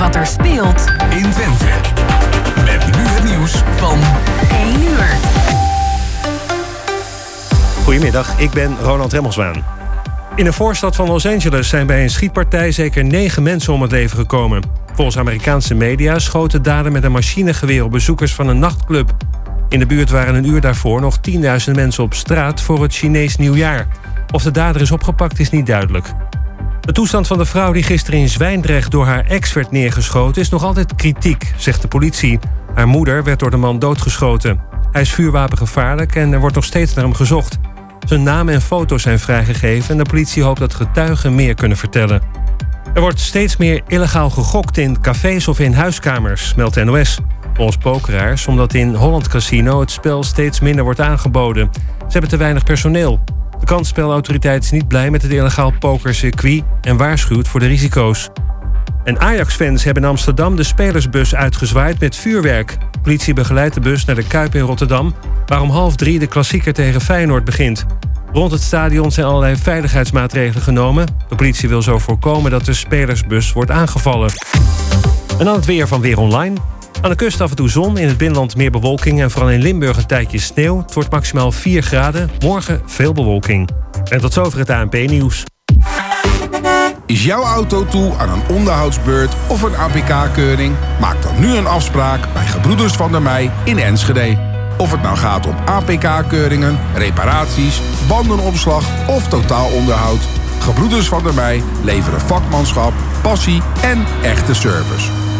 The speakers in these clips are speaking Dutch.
wat er speelt in Twente. Met nu het nieuws van 1 uur. Goedemiddag, ik ben Ronald Remmelswaan. In een voorstad van Los Angeles zijn bij een schietpartij zeker negen mensen om het leven gekomen. Volgens Amerikaanse media schoten daden met een machinegeweer op bezoekers van een nachtclub. In de buurt waren een uur daarvoor nog 10.000 mensen op straat voor het Chinees nieuwjaar. Of de dader is opgepakt is niet duidelijk. De toestand van de vrouw die gisteren in Zwijndrecht door haar ex werd neergeschoten is nog altijd kritiek, zegt de politie. Haar moeder werd door de man doodgeschoten. Hij is vuurwapengevaarlijk en er wordt nog steeds naar hem gezocht. Zijn naam en foto's zijn vrijgegeven en de politie hoopt dat getuigen meer kunnen vertellen. Er wordt steeds meer illegaal gegokt in cafés of in huiskamers, meldt NOS. Volgens pokeraars omdat in Holland Casino het spel steeds minder wordt aangeboden. Ze hebben te weinig personeel. De kansspelautoriteit is niet blij met het illegaal pokercircuit en waarschuwt voor de risico's. En Ajax-fans hebben in Amsterdam de spelersbus uitgezwaaid met vuurwerk. Politie begeleidt de bus naar de Kuip in Rotterdam, waar om half drie de klassieker tegen Feyenoord begint. Rond het stadion zijn allerlei veiligheidsmaatregelen genomen. De politie wil zo voorkomen dat de spelersbus wordt aangevallen. En dan het weer van Weer Online. Aan de kust af en toe zon, in het binnenland meer bewolking... en vooral in Limburg een tijdje sneeuw. Het wordt maximaal 4 graden, morgen veel bewolking. En tot zover het ANP-nieuws. Is jouw auto toe aan een onderhoudsbeurt of een APK-keuring? Maak dan nu een afspraak bij Gebroeders van der Mei in Enschede. Of het nou gaat om APK-keuringen, reparaties, bandenopslag of totaalonderhoud... Gebroeders van der Mei leveren vakmanschap, passie en echte service.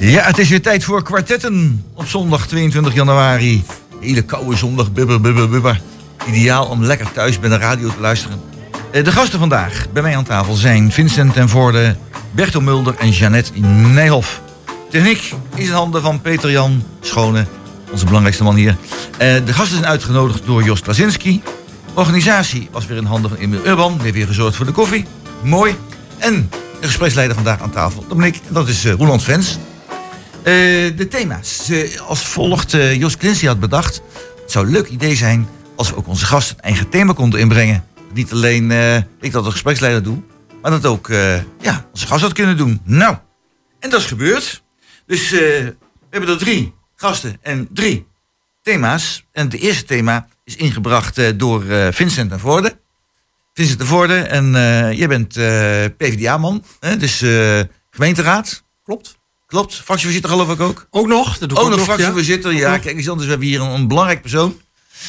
Ja, het is weer tijd voor kwartetten op zondag 22 januari. Hele koude zondag, bubber, bubber, bubber. Ideaal om lekker thuis bij de radio te luisteren. Eh, de gasten vandaag bij mij aan tafel zijn Vincent ten Voorde, Bertel Mulder en Jeannette Nijhoff. Techniek is in handen van Peter Jan Schone, onze belangrijkste man hier. Eh, de gasten zijn uitgenodigd door Jos Klasinski. Organisatie was weer in handen van Emil Urban, weer weer gezorgd voor de koffie. Mooi. En de gespreksleider vandaag aan tafel. En dat is uh, Roland Vens. Eh, de thema's. Uh, als volgt, uh, Jos Clincy had bedacht. Het zou een leuk idee zijn als we ook onze gasten een eigen thema konden inbrengen. Niet alleen ik dat als gespreksleider doe, maar dat ook ja, onze gast had kunnen doen. Nou, en dat is gebeurd. Dus we hebben er drie gasten en drie thema's. En het eerste thema is ingebracht door Vincent de Voorde. Vincent de Voorde, en jij bent PvdA-man, dus gemeenteraad. Klopt. Klopt, fractievoorzitter geloof ik ook. Ook nog? Dat doe ook, ook nog fractievoorzitter, ja. Kijk eens anders, we hebben hier een, een belangrijk persoon.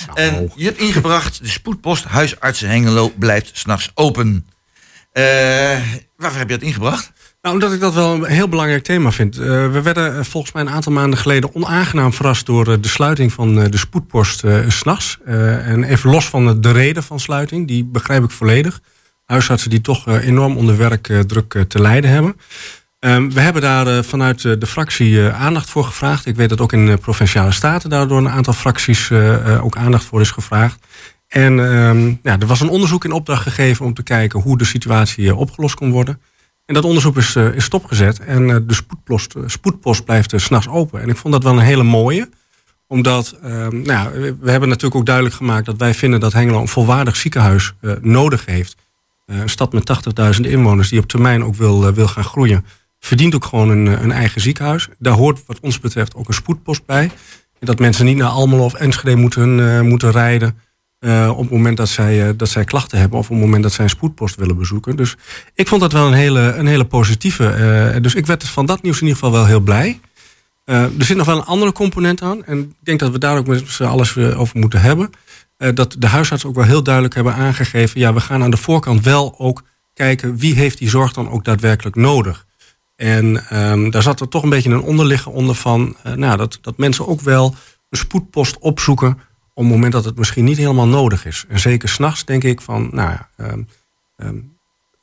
Nou. En je hebt ingebracht, de spoedpost Huisartsen Hengelo blijft s'nachts open. Uh, waarvoor heb je dat ingebracht? Nou, omdat ik dat wel een heel belangrijk thema vind. Uh, we werden volgens mij een aantal maanden geleden onaangenaam verrast door de sluiting van de spoedpost s'nachts. en even los van de reden van sluiting, die begrijp ik volledig. Huisartsen die toch enorm onder werkdruk te lijden hebben. Um, we hebben daar uh, vanuit uh, de fractie uh, aandacht voor gevraagd. Ik weet dat ook in de Provinciale Staten daardoor een aantal fracties ook aandacht voor is gevraagd. En um, ja, er was een onderzoek in opdracht gegeven om te kijken hoe de situatie opgelost kon worden. En dat onderzoek is, is stopgezet en de spoedpost, spoedpost blijft s s'nachts open. En ik vond dat wel een hele mooie. Omdat, um, nou, we hebben natuurlijk ook duidelijk gemaakt dat wij vinden dat Hengelo een volwaardig ziekenhuis nodig heeft. een stad met 80.000 inwoners die op termijn ook wil, wil gaan groeien verdient ook gewoon een, een, eigen ziekenhuis. Daar hoort wat ons betreft ook een spoedpost bij. Dat mensen niet naar Almelo of Enschede moeten, uh, moeten rijden... Uh, op het moment dat zij, dat zij klachten hebben... of op het moment dat zij een spoedpost willen bezoeken. Dus ik vond dat wel een hele, een hele positieve. dus ik werd van dat nieuws in ieder geval wel heel blij. er zit nog wel een andere component aan. En ik denk dat we daar ook met z'n alles over moeten hebben. dat de huisartsen ook wel heel duidelijk hebben aangegeven... ja, we gaan aan de voorkant wel ook kijken... wie heeft die zorg dan ook daadwerkelijk nodig En ehm, daar zat er toch een beetje een onderligger onder van... eh, nou, dat, dat mensen ook wel een spoedpost opzoeken... op het moment dat het misschien niet helemaal nodig is. En zeker s'nachts denk ik van... Nou, ja, ehm,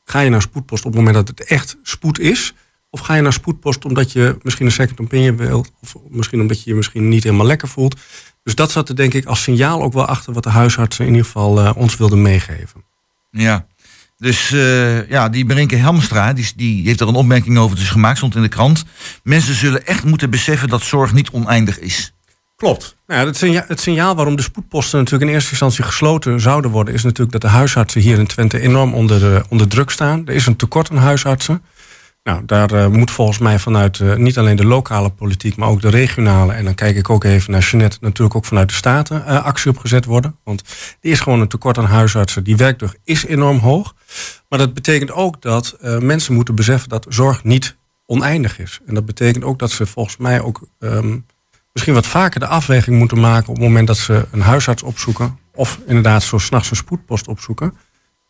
ga je naar spoedpost op het moment dat het echt spoed is... of ga je naar spoedpost omdat je misschien een second opinion wilt... of misschien omdat je je misschien niet helemaal lekker voelt. Dus dat zat er denk ik als signaal ook wel achter... wat de huisartsen in ieder geval eh, ons wilden meegeven. Ja. Dus eh, ja, die Berinke Helmstra, die, die heeft er een opmerking over dus gemaakt, stond in de krant. Mensen zullen echt moeten beseffen dat zorg niet oneindig is. Klopt. Nou het, signaal, waarom de spoedposten natuurlijk in eerste instantie gesloten zouden worden, is natuurlijk dat de huisartsen hier in Twente enorm onder, de, onder druk staan. Er is een tekort aan huisartsen. Nou, daar eh, moet volgens mij vanuit eh, niet alleen de lokale politiek, maar ook de regionale. En dan kijk ik ook even naar Jeanette, natuurlijk ook vanuit de Staten eh, actie opgezet worden. Want er is gewoon een tekort aan huisartsen. Die werkdruk is enorm hoog. Maar dat betekent ook dat mensen moeten beseffen dat zorg niet oneindig is. En dat betekent ook dat ze volgens mij ook ehm, misschien wat vaker de afweging moeten maken op het moment dat ze een huisarts opzoeken. Of inderdaad zo s'nachts een spoedpost opzoeken.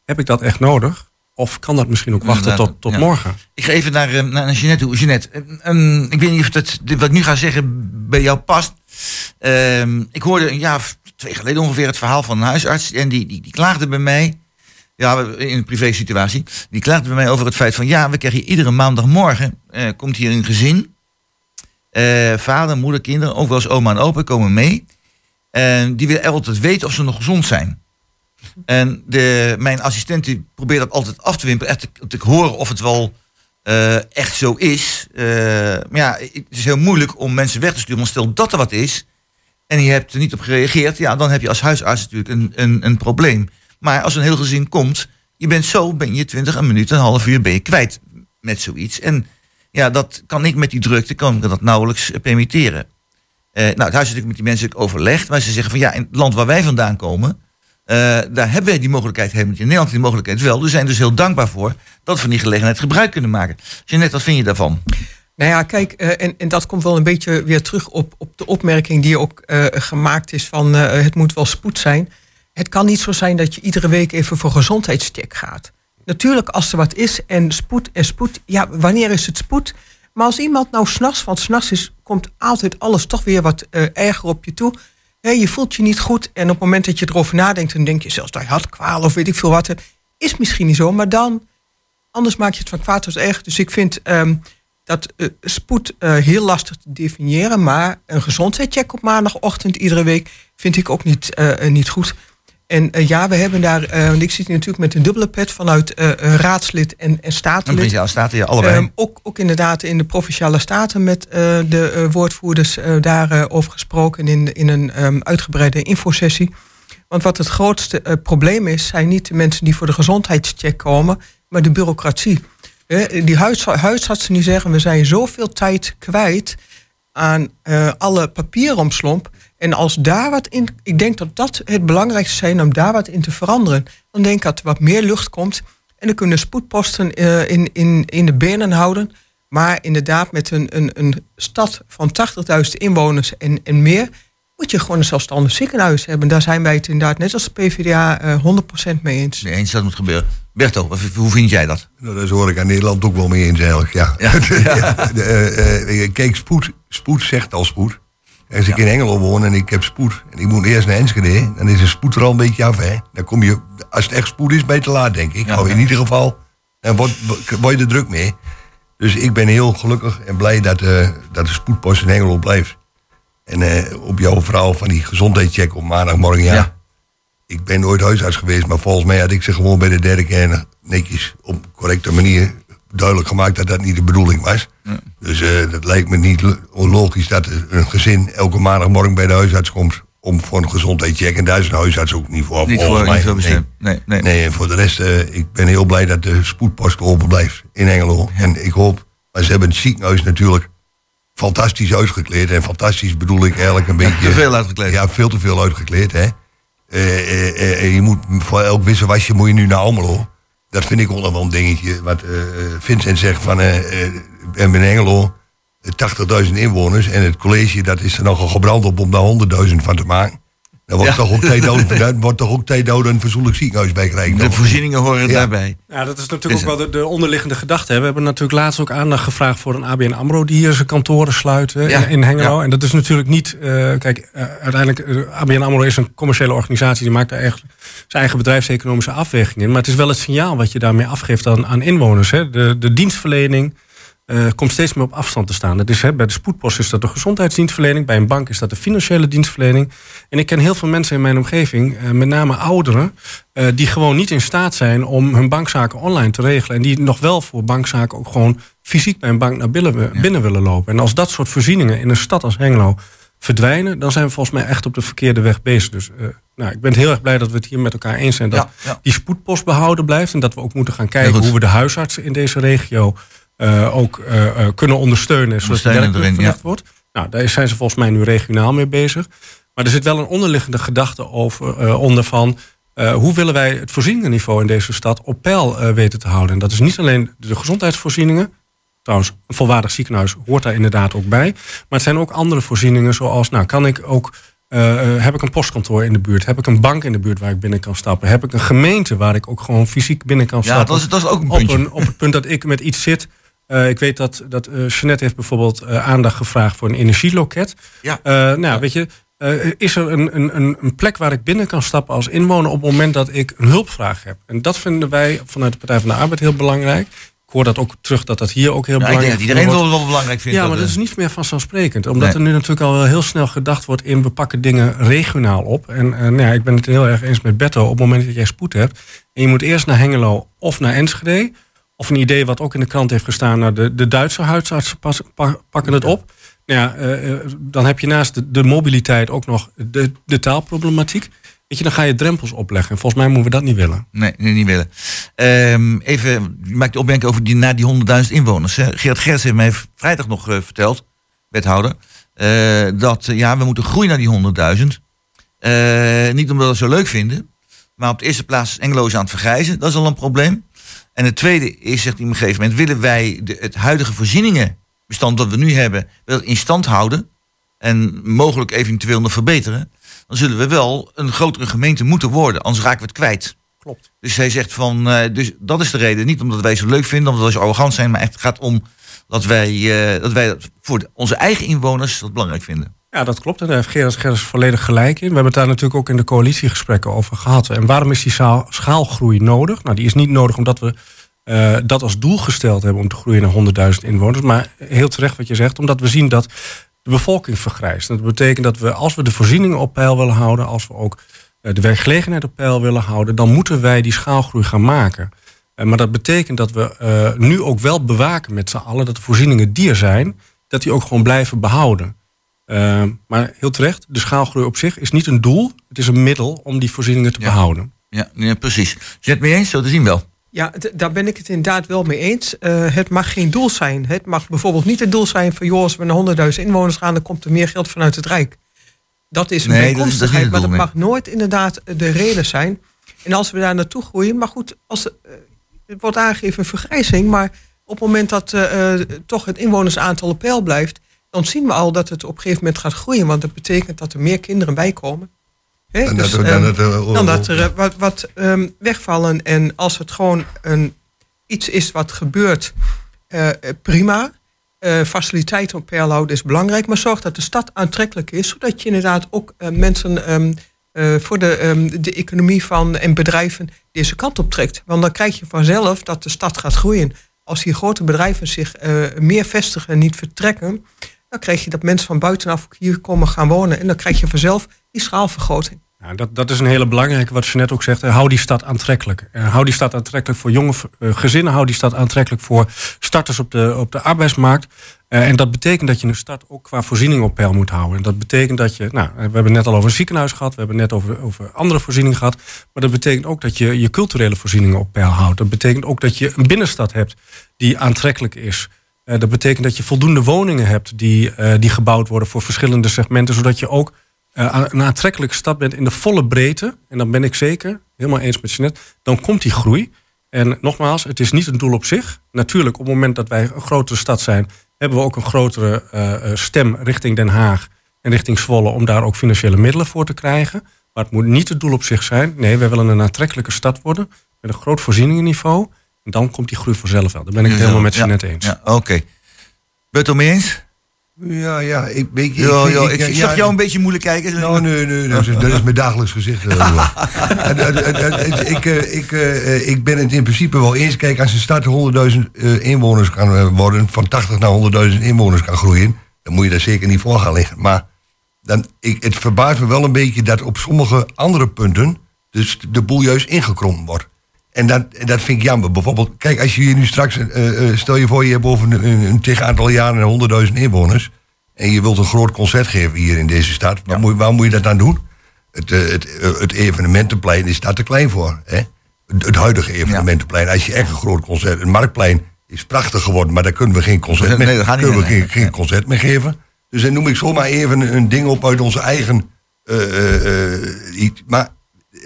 Heb ik dat echt nodig? Of kan dat misschien ook wachten tot, tot ja. morgen? Ik ga even naar, eh, naar, Jeanette toe. Jeanette, eh, ehm, ik weet niet of dat, wat ik nu ga zeggen bij jou past. Ehm, ik hoorde een jaar of twee geleden ongeveer het verhaal van een huisarts. En die, die, die klaagde bij mij, ja, in een privé situatie. Die klaagde bij mij over het feit van, ja, we krijgen hier iedere maandagmorgen, eh, komt hier een gezin. Eh, vader, moeder, kinderen, ook wel eens oma en opa komen mee. En die willen altijd weten of ze nog gezond zijn. En de, mijn assistent die probeert dat altijd af te wimpelen. Echt te, te horen of het wel eh, echt zo is. Eh, maar ja, het is heel moeilijk om mensen weg te sturen. Want stel dat er wat is en je hebt er niet op gereageerd. Ja, dan heb je als huisarts natuurlijk een, een, een probleem. Maar als een heel gezin komt, je bent zo, ben je twintig een minuut, een half uur ben je kwijt met zoiets. En ja, dat kan ik met die drukte, kan ik dat nauwelijks eh, permitteren. Nou, het huis is natuurlijk met die mensen overlegd. Maar ze zeggen van ja, in het land waar wij vandaan komen, daar hebben wij die mogelijkheid helemaal niet. In Nederland die mogelijkheid wel. We zijn dus heel dankbaar voor dat we van die gelegenheid gebruik kunnen maken. Jeanette, wat vind je daarvan? Nou ja, kijk, eh, en, en dat komt wel een beetje weer terug op, op de opmerking die ook eh, gemaakt is van eh, het moet wel spoed zijn. Het kan niet zo zijn dat je iedere week even voor gezondheidscheck gaat. Natuurlijk, als er wat is en spoed en spoed, ja, wanneer is het spoed? Maar als iemand nou s'nachts, want s'nachts komt altijd alles toch weer wat eh, erger op je toe. Hè, je voelt je niet goed en op het moment dat je erover nadenkt, dan denk je zelfs dat je hartkwaal of weet ik veel wat. Is misschien niet zo, maar dan, anders maak je het van kwaad tot erg. Dus ik vind ehm, dat eh, spoed eh, heel lastig te definiëren. Maar een gezondheidscheck op maandagochtend iedere week vind ik ook niet, eh, niet goed. En eh, ja, we hebben daar, eh, want ik zit hier natuurlijk met een dubbele pet vanuit eh, raadslid en, en statenlid. hier allebei. Ehm, ook, ook inderdaad in de provinciale staten met de woordvoerders daarover over gesproken in, in een ehm, uitgebreide infosessie. Want wat het grootste probleem is, zijn niet de mensen die voor de gezondheidscheck komen, maar de bureaucratie. Die huis, huisartsen die zeggen, we zijn zoveel tijd kwijt aan alle papieromslomp. En als daar wat in, ik denk dat dat het belangrijkste zijn om daar wat in te veranderen. Dan denk ik dat er wat meer lucht komt. En dan kunnen spoedposten eh, in, in, in de benen houden. Maar inderdaad, met een, een, een stad van 80.000 inwoners en, en meer, moet je gewoon een zelfstandig ziekenhuis hebben. Daar zijn wij het inderdaad net als de PvdA eh 100% mee eens. Nee eens dat moet gebeuren. Berto, hoe vind jij dat? Nou, daar hoor ik aan Nederland ook wel mee eens eigenlijk, ja. Ja, ja. De, eh, eh, kijk, spoed, spoed zegt al spoed. Als ik in Engelo woon en ik heb spoed en ik moet eerst naar Enschede, dan is de spoed er al een beetje af, hè. Dan kom je, als het echt spoed is, ben je te laat, denk ik. Ja. In ieder geval, dan word, word je er druk mee. Dus ik ben heel gelukkig en blij dat, eh, dat de spoedpost in Engelo blijft. En eh, op jouw verhaal van die gezondheidscheck op maandagmorgen, ja. Ja. Ik ben nooit huisarts geweest, maar volgens mij had ik ze gewoon bij de derde keer netjes op correcte manier duidelijk gemaakt dat dat niet de bedoeling was. Dus eh, dat lijkt me niet lo- onlogisch dat een gezin elke maandagmorgen bij de huisarts komt om voor een gezondheidscheck. En daar is een huisarts ook niet voor. Niet voor, mij. niet Nee. Nee, nee. Nee, en voor de rest, eh, ik ben heel blij dat de spoedpost open blijft in Engelo. En ik hoop, maar ze hebben het ziekenhuis natuurlijk fantastisch uitgekleed. En fantastisch bedoel ik eigenlijk een beetje... te veel uitgekleed. Ja, veel te veel uitgekleed, hè. Eh, je moet, voor elk wisselwasje moet je nu naar Almelo. Dat vind ik nog wel een dingetje. Wat eh, Vincent zegt van, we hebben in Engelo eh, 80.000 inwoners. En het college, dat is er nogal gebrand op om daar 100.000 van te maken. Dan wordt, Ja. toch ook Theedoden, dan wordt toch ook Theedoden een verzoenlijk ziekenhuis bij gekregen. De voorzieningen horen Ja. daarbij. Ja, dat is natuurlijk Is ook wel de, de onderliggende gedachte. We hebben natuurlijk laatst ook aandacht gevraagd voor een ABN AMRO... die hier zijn kantoren sluiten Ja, in, in Hengelo. ja. En dat is natuurlijk niet... eh, kijk, eh, uiteindelijk, eh, ABN AMRO is een commerciële organisatie... die maakt daar eigenlijk zijn eigen bedrijfseconomische afweging in. Maar het is wel het signaal wat je daarmee afgeeft aan, aan inwoners. Hè. De, de dienstverlening eh, komt steeds meer op afstand te staan. Is, hè, bij de spoedpost is dat de gezondheidsdienstverlening... bij een bank is dat de financiële dienstverlening. En ik ken heel veel mensen in mijn omgeving, eh, met name ouderen... eh, die gewoon niet in staat zijn om hun bankzaken online te regelen. En die nog wel voor bankzaken ook gewoon fysiek bij een bank naar binnen, binnen willen lopen. En als dat soort voorzieningen in een stad als Hengelo verdwijnen... dan zijn we volgens mij echt op de verkeerde weg bezig. Dus nou, ik ben heel erg blij dat we het hier met elkaar eens zijn... dat Ja, ja. die spoedpost behouden blijft. En dat we ook moeten gaan kijken hoe we de huisartsen in deze regio... eh, ook eh, eh, kunnen ondersteunen, zodat het werk erin, ja. wordt. Nou, daar zijn ze volgens mij nu regionaal mee bezig. Maar er zit wel een onderliggende gedachte over, onder van... hoe willen wij het voorzieningenniveau in deze stad op peil weten te houden? En dat is niet alleen de gezondheidsvoorzieningen. Trouwens, een volwaardig ziekenhuis hoort daar inderdaad ook bij. Maar het zijn ook andere voorzieningen zoals... nou, kan ik ook... heb ik een postkantoor in de buurt? Heb ik een bank in de buurt waar ik binnen kan stappen? Heb ik een gemeente waar ik ook gewoon fysiek binnen kan Ja, stappen? dat is, dat is ook een op, puntje. een, op het punt dat ik met iets zit. Eh, ik weet dat, dat eh Jeanette heeft bijvoorbeeld eh, aandacht gevraagd voor een energieloket. Ja. Nou, ja. weet je, is er een, een, een, plek waar ik binnen kan stappen als inwoner op het moment dat ik een hulpvraag heb? En dat vinden wij vanuit de Partij van de Arbeid heel belangrijk. Ik hoor dat ook terug dat dat hier ook heel Nou, ik denk belangrijk dat iedereen het wel, belangrijk vindt. Ja, maar dat, dat is niet meer vanzelfsprekend. Omdat Nee. er nu natuurlijk al wel heel snel gedacht wordt in we pakken dingen regionaal op. En nou ja, ik ben het heel erg eens met Betto. Op het moment dat jij spoed hebt en je moet eerst naar Hengelo of naar Enschede. Of een idee wat ook in de krant heeft gestaan, nou, de, de Duitse huisartsen pas- pa- pakken het op. Nou ja, eh, eh, dan heb je naast de, de mobiliteit ook nog de, de taalproblematiek. Weet je, dan ga je drempels opleggen. En volgens mij moeten we dat niet willen. Nee, nee, niet willen. Ehm, even, je maakt de opmerking over die, na die 100.000 inwoners. Hè. Gerard Gerts heeft mij vrijdag nog eh, verteld, wethouder, dat ja, we moeten groeien naar die 100.000. Eh, niet omdat we het zo leuk vinden, maar op de eerste plaats is Engelo is aan het vergrijzen. Dat is al een probleem. En het tweede is, zegt hij op een gegeven moment, willen wij de, het huidige voorzieningenbestand dat we nu hebben, wel in stand houden en mogelijk eventueel nog verbeteren, dan zullen we wel een grotere gemeente moeten worden, anders raken we het kwijt. Klopt. Dus hij zegt van, eh, dus dat is de reden. Niet omdat wij zo leuk vinden, omdat wij zo arrogant zijn, maar echt het gaat om dat wij, eh, dat wij voor onze eigen inwoners dat belangrijk vinden. Ja, dat klopt. En daar heeft Gerard volledig gelijk in. We hebben het daar natuurlijk ook in de coalitiegesprekken over gehad. En waarom is die schaal- schaalgroei nodig? Nou, die is niet nodig omdat we eh, dat als doel gesteld hebben om te groeien naar 100.000 inwoners. Maar heel terecht wat je zegt, omdat we zien dat de bevolking vergrijst. En dat betekent dat we, als we de voorzieningen op peil willen houden, als we ook eh, de werkgelegenheid op peil willen houden, dan moeten wij die schaalgroei gaan maken. Eh, maar dat betekent dat we nu ook wel bewaken met z'n allen dat de voorzieningen die er zijn, dat die ook gewoon blijven behouden. Uh, maar heel terecht, de schaalgroei op zich is niet een doel. Het is een middel om die voorzieningen te Ja. behouden. Ja, ja precies. Het mee eens? Zo te zien wel. Ja, daar ben ik het inderdaad wel mee eens. Eh, het mag geen doel zijn. Het mag bijvoorbeeld niet het doel zijn van... joh, als we naar 100.000 inwoners gaan... dan komt er meer geld vanuit het Rijk. Dat is een Nee, dat is- dat is niet bijkomstigheid, het maar dat mag nooit inderdaad de reden zijn. En als we daar naartoe groeien... maar goed, als, eh, het wordt aangegeven een vergrijzing... maar op het moment dat eh, eh, toch het inwonersaantal op peil blijft... dan zien we al dat het op een gegeven moment gaat groeien. Want dat betekent dat er meer kinderen bij komen. Hè, En dus, dat, ehm, dan, dat, dan dat er eh, wat, wat ehm, wegvallen. En als het gewoon een, iets is wat gebeurt, eh, eh, prima. Faciliteiten op peil houden is belangrijk. Maar zorg dat de stad aantrekkelijk is. Zodat je inderdaad ook mensen ehm, eh, voor de, de economie van en bedrijven deze kant op trekt. Want dan krijg je vanzelf dat de stad gaat groeien. Als hier grote bedrijven zich meer vestigen en niet vertrekken. Dan krijg je dat mensen van buitenaf hier komen gaan wonen. En dan krijg je vanzelf die schaalvergroting. Nou, dat, dat is een hele belangrijke, wat je net ook zegt. Hou die stad aantrekkelijk. Eh, hou die stad aantrekkelijk voor jonge eh, gezinnen. Hou die stad aantrekkelijk voor starters op de, op de arbeidsmarkt. Eh, en dat betekent dat je een stad ook qua voorziening op peil moet houden. En dat betekent dat je, nou, we hebben het net al over een ziekenhuis gehad. We hebben net over, over andere voorzieningen gehad. Maar dat betekent ook dat je je culturele voorzieningen op peil houdt. Dat betekent ook dat je een binnenstad hebt die aantrekkelijk is. Eh, dat betekent dat je voldoende woningen hebt die, eh, die gebouwd worden voor verschillende segmenten. Zodat je ook eh, een aantrekkelijke stad bent in de volle breedte. En dan ben ik zeker, helemaal eens met Jeanette, dan komt die groei. En nogmaals, het is niet een doel op zich. Natuurlijk, op het moment dat wij een grotere stad zijn, hebben we ook een grotere stem richting Den Haag en richting Zwolle om daar ook financiële middelen voor te krijgen. Maar het moet niet het doel op zich zijn. Nee, wij willen een aantrekkelijke stad worden. Met een groot voorzieningenniveau. En dan komt die groei vanzelf wel. Daar ben ik het helemaal met je net eens. Ja, Oké. Ben je het er mee eens? Ja, ja, ik, weet je, Ja, vind- ja, ik, ik ja, zag jou een beetje moeilijk kijken. Nou, nee, nee, dat is, dat is mijn dagelijks gezicht. eh, ik, eh, ik, eh, ik ben het in principe wel eens. Kijk, als een stad 100.000 eh, inwoners kan worden, van 80 naar 100.000 inwoners kan groeien, dan moet je daar zeker niet voor gaan liggen. Maar dan, ik, het verbaast me wel een beetje dat op sommige andere punten dus de boel juist ingekrompen wordt. En dat, dat vind ik jammer. Bijvoorbeeld, kijk, als je hier nu straks, eh, eh, stel je voor, je hebt over een, een, een tegen aantal jaren 100.000 inwoners. En je wilt een groot concert geven hier in deze stad. Waar, moet, waar moet je dat dan doen? Het, eh, het, het evenementenplein is daar te klein voor. Hè? Het, het huidige evenementenplein. Als je echt een groot concert... Het marktplein is prachtig geworden, maar daar kunnen we geen concert, Nee, niet kunnen we geen, geen concert meer geven. Dus dan noem ik zomaar even een, een ding op uit onze eigen... maar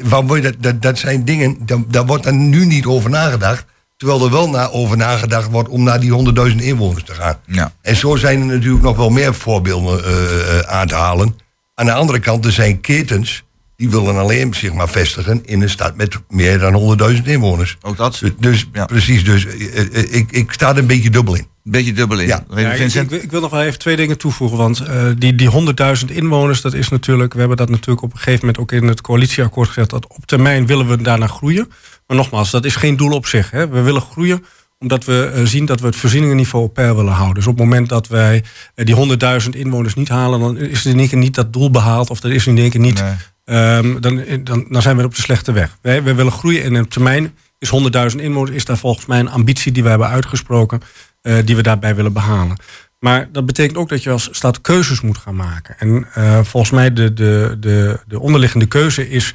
waarom dat, dat, dat zijn dingen, daar, daar wordt dan nu niet over nagedacht. Terwijl er wel na, over nagedacht wordt om naar die 100.000 inwoners te gaan. Ja. En zo zijn er natuurlijk nog wel meer voorbeelden eh, eh, aan te halen. Aan de andere kant, er zijn ketens die willen alleen zich maar vestigen in een stad met meer dan 100.000 inwoners. Ook dat. Dus, dus Ja. precies, dus eh, ik, ik sta er een beetje dubbel in. Een beetje dubbel in. Ja. Ik, Vincent. ik, ik wil nog wel even twee dingen toevoegen. Want eh, die, die 100.000 inwoners, dat is natuurlijk. We hebben dat natuurlijk op een gegeven moment ook in het coalitieakkoord gezet. Dat op termijn willen we daarna groeien. Maar nogmaals, dat is geen doel op zich. Hè. We willen groeien omdat we eh, zien dat we het voorzieningenniveau op peil willen houden. Dus op het moment dat wij eh, die 100.000 inwoners niet halen, dan is er in één keer niet dat doel behaald. Of dat is in één keer niet. Nee. Ehm, dan, dan, dan zijn we op de slechte weg. Wij, wij willen groeien en op termijn is 100.000 inwoners, is daar volgens mij een ambitie die we hebben uitgesproken, eh, die we daarbij willen behalen. Maar dat betekent ook dat je als stad keuzes moet gaan maken. En eh, volgens mij de, de, de, de onderliggende keuze is,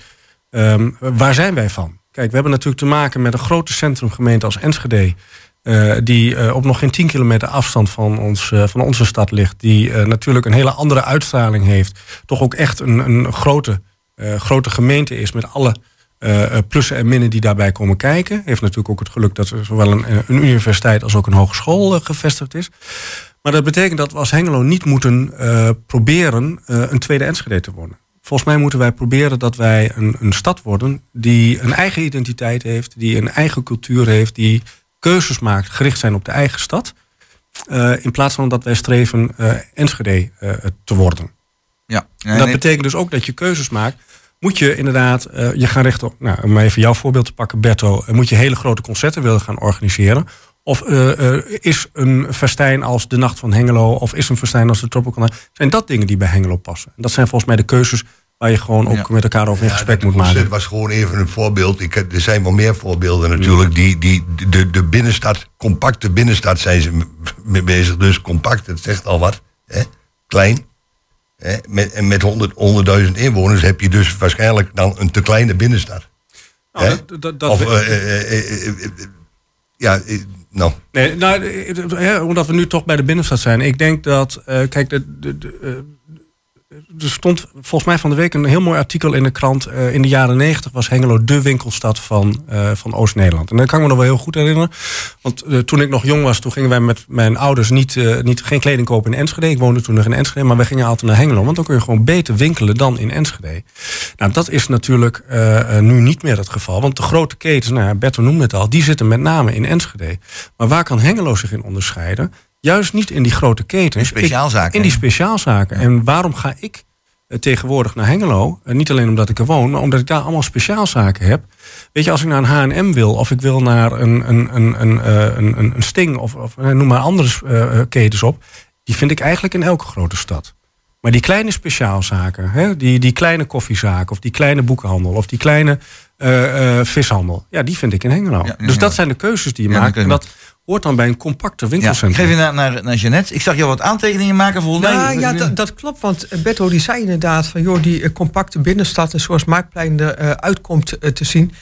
ehm, waar zijn wij van? Kijk, we hebben natuurlijk te maken met een grote centrumgemeente als Enschede. eh, die op nog geen 10 kilometer afstand van, ons, van onze stad ligt. Die natuurlijk een hele andere uitstraling heeft. Toch ook echt een, een grote, grote gemeente is met alle eh, plussen en minnen die daarbij komen kijken. Heeft natuurlijk ook het geluk dat er zowel een, eh, een universiteit als ook een hogeschool gevestigd is. Maar dat betekent dat we als Hengelo niet moeten proberen een tweede Enschede te worden. Volgens mij moeten wij proberen dat wij een, een stad worden die een eigen identiteit heeft, die een eigen cultuur heeft, die keuzes maakt gericht zijn op de eigen stad. in plaats van dat wij streven Enschede te worden. Ja. En dat betekent dus ook dat je keuzes maakt. Moet je inderdaad, eh, je gaan richten op, nou, om even jouw voorbeeld te pakken, Berto. eh, moet je hele grote concerten willen gaan organiseren? Of eh, is een festijn als de Nacht van Hengelo, of is een festijn als de Tropical Night, zijn dat dingen die bij Hengelo passen? En dat zijn volgens mij de keuzes waar je gewoon ook Ja. met elkaar over in Ja, gesprek moet maken. was gewoon even een voorbeeld. Ik, heb- er zijn wel meer voorbeelden natuurlijk. Die, die, de, de binnenstad, compacte binnenstad zijn ze mee bezig. Dus compact, het zegt al wat. Hè? Klein. Hè? Met, en met 100 100.000 inwoners heb je dus waarschijnlijk dan een te kleine binnenstad. Nou, dat- dat- dat of, we- ja, nou. Nee, nou, eh, eh, omdat we nu toch bij de binnenstad zijn. Ik denk dat, eh, kijk, de, de, de, er stond volgens mij van de week een heel mooi artikel in de krant. Eh, in de jaren negentig was Hengelo de winkelstad van, eh, van Oost-Nederland. En dat kan ik me nog wel heel goed herinneren. Want eh, toen ik nog jong was, toen gingen wij met mijn ouders niet, niet, geen kleding kopen in Enschede. Ik woonde toen nog in Enschede, maar we gingen altijd naar Hengelo. Want dan kun je gewoon beter winkelen dan in Enschede. Nou, dat is natuurlijk nu niet meer het geval. Want de grote ketens, nou ja, het al, die zitten met name in Enschede. Maar waar kan Hengelo zich in onderscheiden? Juist niet in die grote ketens. In speciaalzaken, Ik- In die speciaalzaken. En waarom ga ik eh, tegenwoordig naar Hengelo? Eh, niet alleen omdat ik er woon, maar omdat ik daar allemaal speciaalzaken heb. Weet je, als ik naar een H&M wil, of ik wil naar een, een, een, een, eh, een, een, Sting, of, of noem maar andere eh, ketens op. Die vind ik eigenlijk in elke grote stad. Maar die kleine speciaalzaken, hè, die, die kleine koffiezaken, of die kleine boekenhandel, of die kleine vishandel, ja, die vind ik in Hengelo. Ja, dus dat zijn de keuzes die je Ja, maakt. En dat hoort dan bij een compacte Ja, winkelcentrum. geef je naar, naar, naar Jeannette. Ik zag jou wat aantekeningen maken volgens mij. Nou ja, dat, dat klopt. Want eh, Berto die zei inderdaad van joh, die eh, compacte binnenstad en zoals Marktplein eruit uitkomt eh, te zien.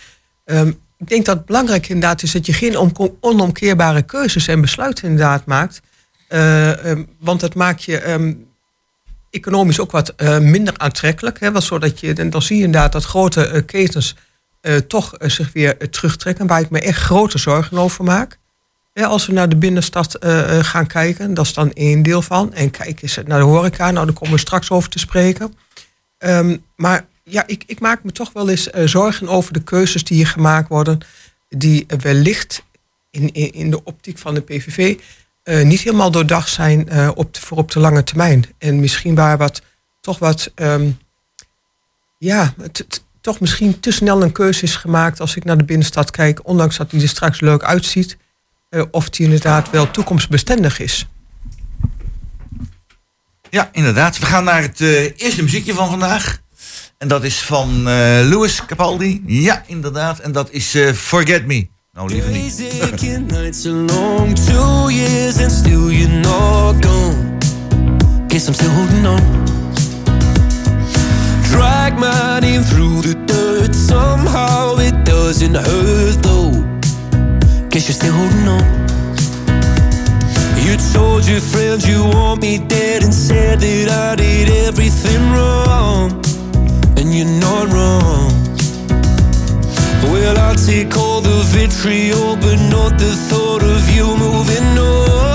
Ehm, ik denk dat het belangrijk inderdaad is dat je geen onomkeerbare keuzes en besluiten inderdaad maakt. Eh, ehm, want dat maakt je ehm, economisch ook wat eh, minder aantrekkelijk. Hè, want zodat je, en dan zie je inderdaad dat grote eh, ketens eh, toch zich weer terugtrekken. Waar ik me echt grote zorgen over maak. Ja, als we naar de binnenstad eh, eh, gaan kijken, dat is dan één deel van. En kijk eens naar de horeca, nou daar komen we straks over te spreken. Ehm, maar ja, ik, ik maak me toch wel eens eh, zorgen over de keuzes die hier gemaakt worden. Die wellicht in, in, de optiek van de PVV niet helemaal doordacht zijn op voor op de lange termijn. En misschien waar wat, toch wat, ehm, ja, toch misschien te snel een keuze is gemaakt als ik naar de binnenstad kijk, ondanks dat die er straks leuk uitziet, eh, of die inderdaad wel toekomstbestendig is. Ja, inderdaad. We gaan naar het eh, eerste muziekje van vandaag. En dat is van eh Louis Capaldi. Ja, inderdaad. En dat is eh, Forget Me. Nou, liever niet. Guess I'm still holding on. Drag my name through the dirt, somehow it doesn't hurt though. Your friends you want me dead and said that I did everything wrong. And you're not wrong. Well, I'll take all the vitriol, but not the thought of you moving on.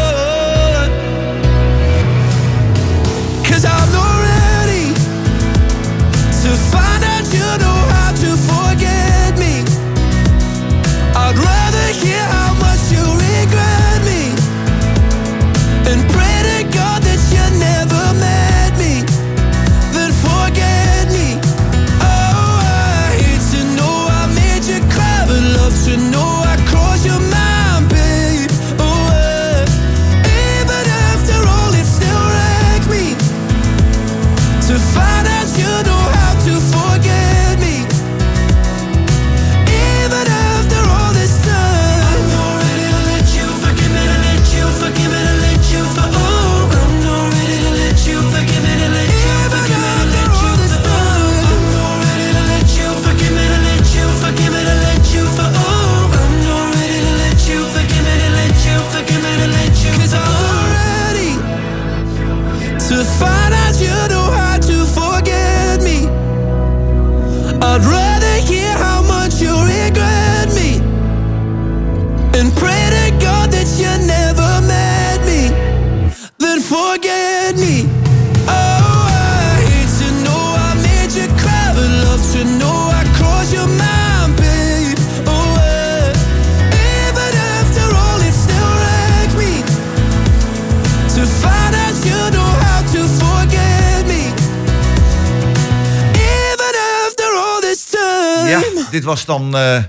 Was dan eh,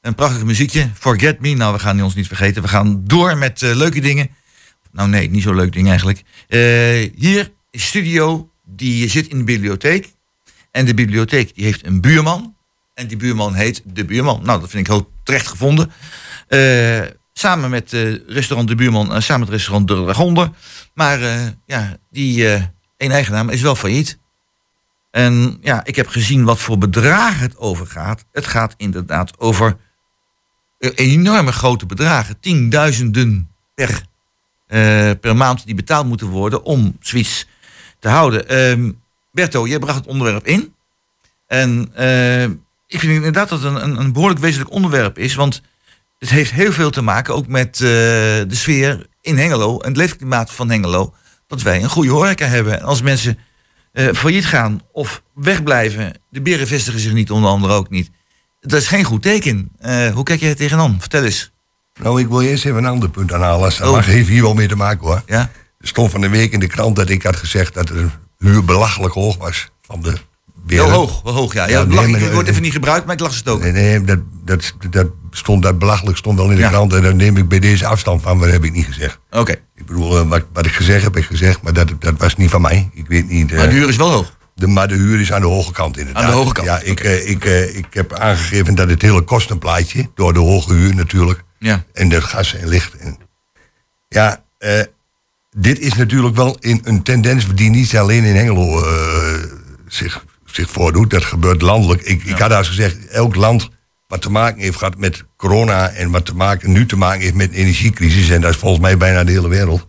een prachtig muziekje. Forget Me. Nou, we gaan ons niet vergeten. We gaan door met eh, leuke dingen. Nou nee, niet zo leuk ding eigenlijk. Eh, hier studio, die zit in de bibliotheek. En de bibliotheek die heeft een buurman. En die buurman heet De Buurman. Nou, dat vind ik heel terecht gevonden. Samen met restaurant De Buurman en samen met restaurant De Dragonder. Maar ja, die een eigen naam is wel failliet. En ja, ik heb gezien wat voor bedragen het over gaat. Het gaat inderdaad over eh, enorme grote bedragen. Tienduizenden per, eh, per maand die betaald moeten worden om zoiets te houden. Ehm Berto, jij bracht het onderwerp in. En eh, ik vind inderdaad dat het een, een, behoorlijk wezenlijk onderwerp is. Want het heeft heel veel te maken ook met de sfeer in Hengelo. En het leefklimaat van Hengelo. Dat wij een goede horeca hebben. En als mensen eh, failliet gaan of wegblijven. De beren vestigen zich niet, onder andere ook niet. Dat is geen goed teken. Eh, hoe kijk jij er tegenaan? Vertel eens. Nou, ik wil eerst even een ander punt aanhalen. Dat Oh. even hier wel mee te maken hoor. Ja? Er stond van de week in de krant dat ik had gezegd dat de huur belachelijk hoog was van de Wel hoog, wel hoog, ja. ja, Ja, het nee, maar- even niet gebruikt, maar ik las het ook. Nee, nee dat, dat, dat, stond, dat belachelijk stond wel in de Ja. krant. En daar neem ik bij deze afstand van, maar dat heb ik niet gezegd. Oké, Ik bedoel, eh, wat, wat ik gezegd heb, heb ik gezegd, maar dat, dat was niet van mij. Ik weet niet. eh, maar de huur is wel hoog. de, maar de huur is aan de hoge kant inderdaad. Aan de hoge kant, Ja, ik, eh, ik, eh, ik heb aangegeven dat het hele kostenplaatje, door de hoge huur natuurlijk, Ja. en de gas en licht. En, ja, eh, dit is natuurlijk wel in, een tendens die niet alleen in Hengelo eh, zich, zich voordoet. Dat gebeurt landelijk. Ik, ik had al gezegd, elk land wat te maken heeft gehad met corona en wat te maken, nu te maken heeft met energiecrisis, en dat is volgens mij bijna de hele wereld,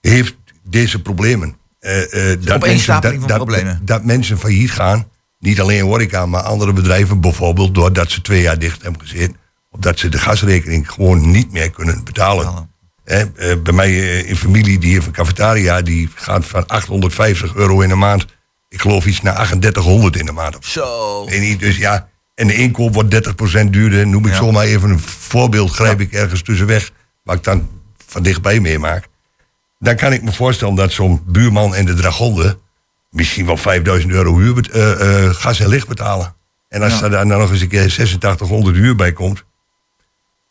heeft deze problemen. Eh, eh, dat, van dat, problemen. Dat, mensen failliet gaan, niet alleen horeca, maar andere bedrijven bijvoorbeeld, doordat ze twee jaar dicht hebben gezeten, of dat ze de gasrekening gewoon niet meer kunnen betalen. Hè, eh, bij mij in familie, die heeft een cafetaria, die gaat van 850 euro in de maand, ik geloof iets naar 3800 in de maand. Of zo. Weet niet, dus ja, en de inkoop wordt 30% duurder. Noem ik Ja. zomaar even een voorbeeld, grijp ik ergens tussenweg, waar ik dan van dichtbij meemaak. Dan kan ik me voorstellen dat zo'n buurman en de dragonde misschien wel 5000 euro huur, eh, eh, gas en licht betalen. En als Ja. er daar dan nog eens een keer 8600 huur bij komt.